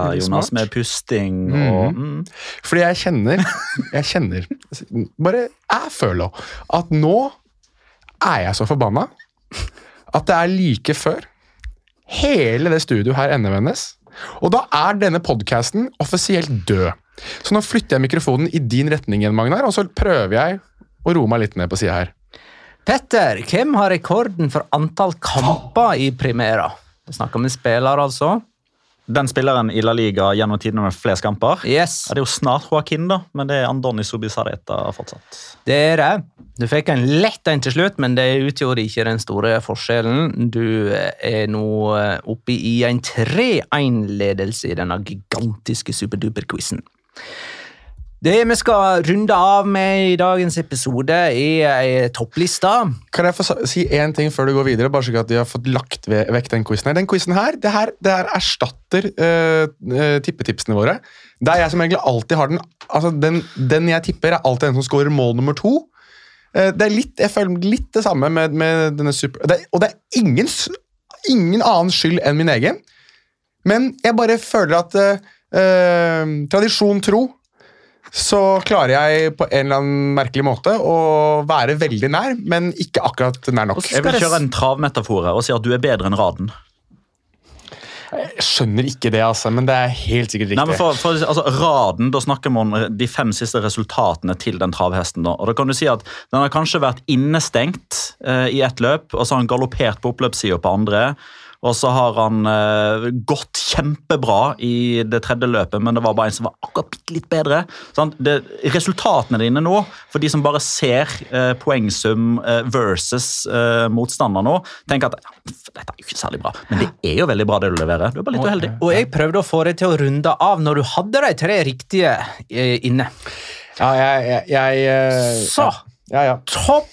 Veldig Jonas, smart. med pusting og mm. Fordi jeg kjenner Jeg kjenner Bare jeg føler at nå er jeg så forbanna at det er like før hele det studioet her endevendes. Og da er denne podkasten offisielt død. Så nå flytter jeg mikrofonen i din retning igjen, Magnar, og så prøver jeg å roe meg litt ned på sida her. Petter, hvem har rekorden for antall kamper i Primera? Vi snakker om en spiller, altså. Den spilleren i La Liga gjennom tidene med flest kamper Yes, ja, Det er jo snart Joaquin, da, men det er Andoni Subisareta fortsatt. det er det. Du fikk en lett en til slutt, men det utgjorde ikke den store forskjellen. Du er nå oppe i en 3-1-ledelse i denne gigantiske superduper-quizen. Det vi skal runde av med i dagens episode, er ei toppliste. Kan jeg få si én ting før du går videre? bare så at de har fått lagt vekk Den quizen her. Den quizen her, det her, det her erstatter uh, tippetipsene våre. Det er jeg som egentlig alltid har den altså den, den jeg tipper, er alltid den som scorer mål nummer to. Uh, det er litt, jeg føler litt det samme med, med denne super... Det, og det er ingen, ingen annen skyld enn min egen. Men jeg bare føler at eh, eh, tradisjon tro så klarer jeg på en eller annen merkelig måte å være veldig nær, men ikke akkurat nær nok. Jeg vil kjøre en travmetafor her og si at du er bedre enn Raden. Jeg skjønner ikke det, altså, men det er helt sikkert riktig. Nei, men for, for, altså, Raden, Da snakker vi om de fem siste resultatene til den travhesten. da. Og da kan du si at Den har kanskje vært innestengt eh, i ett løp, og så har han galoppert på oppløpssida på andre. Og så har han eh, gått kjempebra i det tredje løpet, men det var bare en som var akkurat bitte litt bedre. Sant? Det, resultatene dine nå, for de som bare ser eh, poengsum eh, versus eh, motstander nå, tenker at ja, dette er jo ikke særlig bra. Men det er jo veldig bra det du leverer. Du er bare litt uheldig. Og jeg prøvde å få deg til å runde av når du hadde de tre riktige eh, inne. Ja, jeg, jeg, jeg eh, Så Ja, ja. topp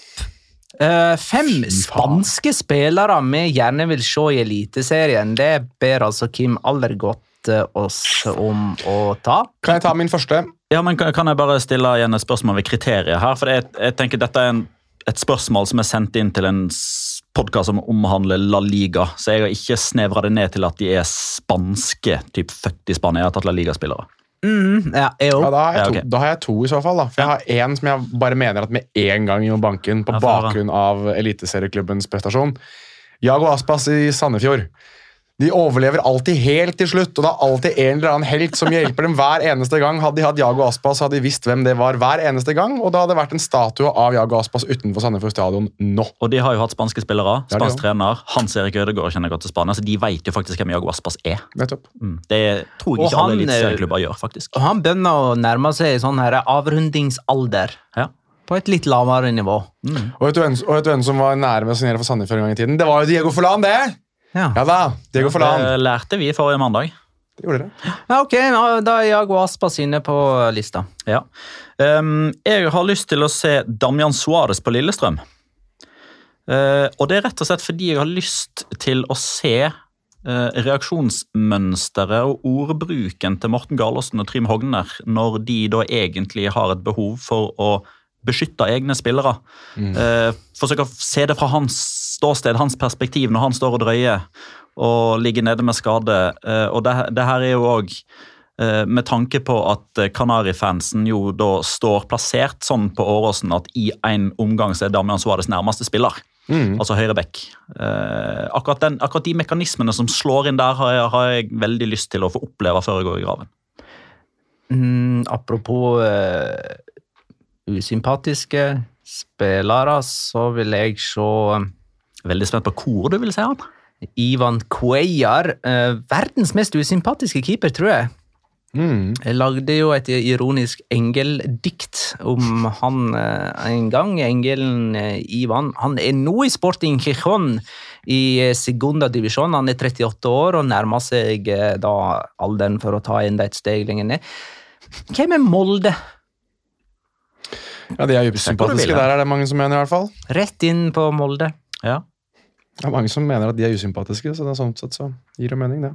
eh, fem spanske spillere vi gjerne vil se i Eliteserien. Det ber altså Kim Allergodt eh, oss om å ta. Kan jeg ta min første? Ja, men kan, kan jeg bare stille igjen et spørsmål ved kriteriet her? For jeg, jeg tenker dette er en, et spørsmål som er sendt inn til en podkast som omhandler La Liga, så jeg har ikke snevra det ned til at de er spanske, typ født i Spania. Jeg har tatt La Liga-spillere. Mm, ja, Ja, da, har jeg Ja, to, da har jeg to i så fall. da. For jeg har én som jeg bare mener at med en gang må banke inn på Ja, bakgrunn av eliteserieklubbens prestasjon. Jago Aspas i Sandefjord. De overlever alltid helt til slutt, og det er alltid en eller annen helt som hjelper dem hver eneste gang. Hadde de hatt Jago Aspas, hadde de visst hvem det var hver eneste gang, og da hadde det vært en statue av Jago Aspas utenfor Sandefjord stadion nå. Og de har jo hatt spanske spillere. Spansk trener. Hans Erik Ødegaard kjenner godt til Spania, så de vet jo faktisk hvem Jago Aspas er. Nettopp. Mm. Det tror jeg ikke han, alle eliteserieklubber gjør, faktisk. Og han begynner å nærme seg sånn her avrundingsalder. Ja. På et litt lavere nivå. Du og vet du hvem som var nære ved å signere for Sandefjord en gang i tiden? Det var jo Diego Forlan, det! Ja, Ja da, Diego Forlan. Det lærte vi forrige mandag. Det gjorde dere. ja ok, da er Jago Aspas inne på lista. Ja. Um, jeg har lyst til å se Damian Suárez på Lillestrøm. Uh, og det er rett og slett fordi jeg har lyst til å se uh, reaksjonsmønsteret og ordbruken til Morten Garlåsen og Trym Hogner når de da egentlig har et behov for å beskytte egne spillere. Eh, forsøke å se det fra hans ståsted, hans perspektiv, når han står og drøyer og ligger nede med skade. Eh, og det, det her er jo òg Eh, med tanke på at eh, Kanari-fansen jo da står plassert sånn på Åråsen at i en omgang så er Damian Suárez nærmeste spiller. Mm. Altså høyre back. Eh, akkurat, den, akkurat de mekanismene som slår inn der, har jeg, har jeg veldig lyst til å få oppleve før jeg går i graven. Mm, apropos eh, usympatiske spillere, så vil jeg se Veldig spent på hvor du vil se han. Ivan Cuellar. eh, verdens mest usympatiske keeper, tror jeg. Mm. Jeg lagde jo et ironisk engeldikt om han eh, en gang. Engelen eh, Ivan. Han er nå i Sporting Gijon i Segunda divisjon. Han er 38 år og nærmer seg da alderen for å ta enda et steg lenger ned. Hvem er Molde? Ja, De er usympatiske. Der er det mange som mener. i hvert fall. Rett inn på Molde. Ja. Det er mange som mener at de er usympatiske, så det er sånn sett så gir det mening, det.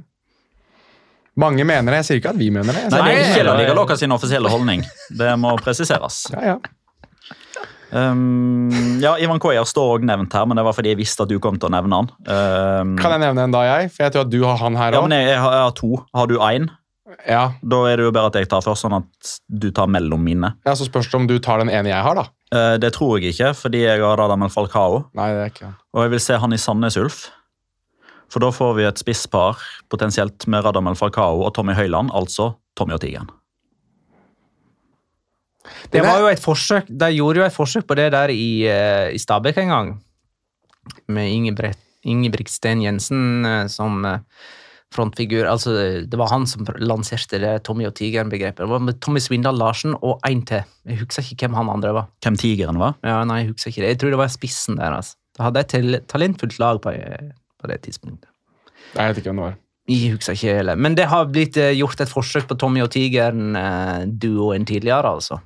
Mange mener det. Jeg sier ikke at vi mener det. Nei, det er ikke Liga. Loca sin offisielle holdning. Det må presiseres. *laughs* Ja, ja. Um, ja, Ivan Cuellar står òg nevnt her, men det var fordi jeg visste at du kom til å nevne han. Um, Kan jeg nevne en da, jeg? For jeg tror at du har han her ja, òg. men jeg, jeg, har, jeg har to. Har du én? Ja, Da er det jo bedre at jeg tar først, sånn at du tar mellom mine. ja, så spørs det om du tar den ene jeg har, da. Eh, det tror jeg ikke, fordi jeg har Radamel Falcao. Nei, det er ikke. Og jeg vil se han i Sandnes Ulf. For da får vi et spisspar potensielt med Radamel Falcao og Tommy Høiland, altså Tommy og Tigeren. Det var jo et forsøk, De gjorde jo et forsøk på det der i, eh, i Stabæk en gang. Med Ingebrigt, Ingebrigtsten Jensen eh, som eh, frontfigur. Altså, det var han som lanserte det Tommy og tigeren-begrepet. Det var med Tommy Svindal Larsen og én til. Jeg husker ikke hvem han andre var. Hvem Tigeren var? Ja, nei, Jeg husker ikke det. Jeg tror det var spissen der. altså. Da hadde et talentfullt lag på, eh, på det tidspunktet. Nei, Jeg vet ikke hvem det var. Jeg husker ikke heller. Men det har blitt eh, gjort et forsøk på Tommy og tigeren-duoen tidligere, altså.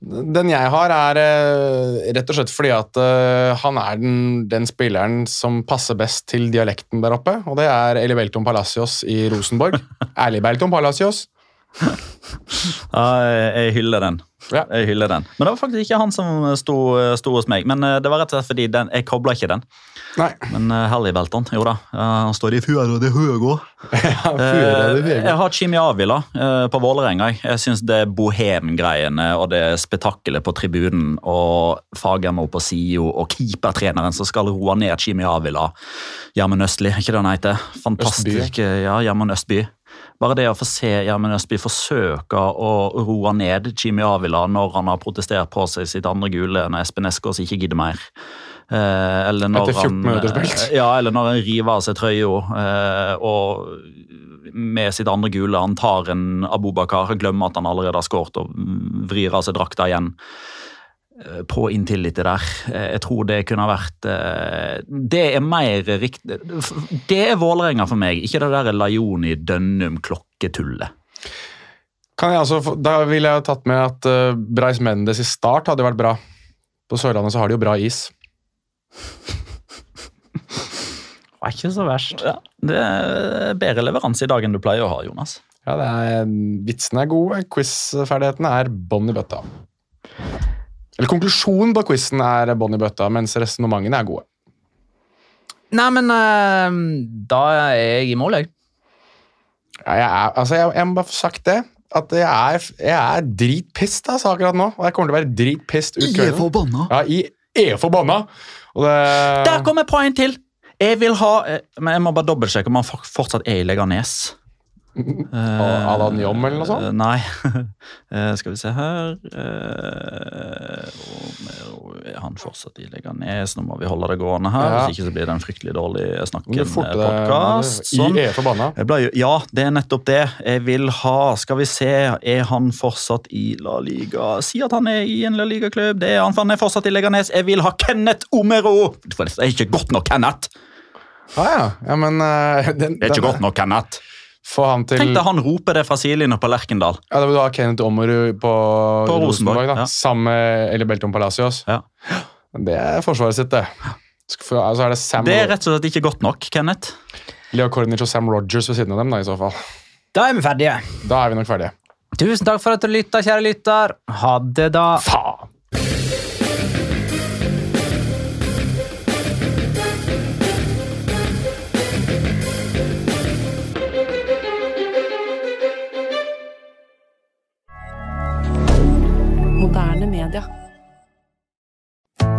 Den jeg har, er eh, rett og slett fordi at eh, han er den, den spilleren som passer best til dialekten der oppe, og det er Eli Belton Palacios i Rosenborg. *laughs* Ærlig Belton Palacios. Ja, jeg hyller den. Ja. Jeg hyller den. Men det var faktisk ikke han som sto, sto hos meg. Men eh, det var rett og slett fordi den, jeg kobla ikke den. Nei. Men uh, Hallibelton, jo da. Uh, han står i *laughs* Eh, Fure, det jeg har Chimi Avila uh, på Vålerenga. jeg. Syns det bohemgreiene og det spetakkelet på tribunen og Fagermo på sida og keepertreneren som skal roe ned Chimi Avila. Gjermund Østli, ikke det han heter? Fantastisk. Ja, Gjermund Østby. Bare det å få se Gjermund Østby forsøke å roe ned Jimmy Avila når han har protestert på seg sitt andre gule når Espen Eskås ikke gidder mer. Eh, eller når Etter 14 han, eh, Ja, eller når han river av seg trøya eh, og med sitt andre gule han tar en Abubakar, glemmer at han allerede har skåret og vrir av seg drakta igjen på inntillit der. Eh, Jeg tror det kunne ha vært eh, Det er mer riktig Det er Vålerenga for meg, ikke det der Lajoni Dønnum-klokketullet. Kan jeg altså, da ville jeg tatt med at Breis Mendes i start hadde vært bra. På Sørlandet så har de jo bra is. Det er ikke så verst. Ja, det er bedre leveranse i dag enn du pleier å ha, Jonas. Ja, det er, Vitsene er gode, quiz-ferdighetene er bånn i bøtta. Eller konklusjonen på quizen er bånn i bøtta, mens resonnementene er gode. Nei, men eh, da er jeg i mål, jeg. Ja, jeg, er, altså, jeg, jeg må bare få sagt det. At jeg er, jeg er dritpissed altså, akkurat nå. Og jeg kommer til å være dritpissed ut kvelden. forbanna. Ja, I er forbanna! Og det, Der kommer poeng til! Jeg vil ha eh, Men jeg må bare dobbeltsjekke om han fortsatt er i Leganes. À Alan Jom eller noe sånt? Uh, Nei. Uh, *laughs* skal vi se her Eh, Er han fortsatt i Leganes? Nå må vi holde det gående her, Ja. hvis ikke så blir det en fryktelig dårlig snakken forte deg, podkast. I forbanna. Jeg ble jo, ja, det er nettopp det. Jeg vil ha Skal vi se, er han fortsatt i La Liga? Si at han er i en La Liga-klubb. Det er han, for han er fortsatt i Leganes. Jeg vil ha Kenneth Omero! Det er ikke godt nok, Kenneth! Ah, ja. ja, men eh, *laughs* den, Det er ikke den- godt nok, Kenneth. Få han til Tenk deg han roper det fra sidelinja på Lerkendal. Ja, Da vil du ha Kenneth Ommerud på, På Rosenborg, Rosenborg, da. ja. sammen med Eli Belton Palacios. Ja. Det er forsvaret sitt, det. For, Altså er det Sam Det er rett og slett ikke godt nok, Kenneth. Leo Kornic og Sam Rogers ved siden av dem, da, i så fall. Da er vi ferdige. Da er vi nok ferdige. Tusen takk for at du lytta, kjære lytter. Ha det, da. Faen!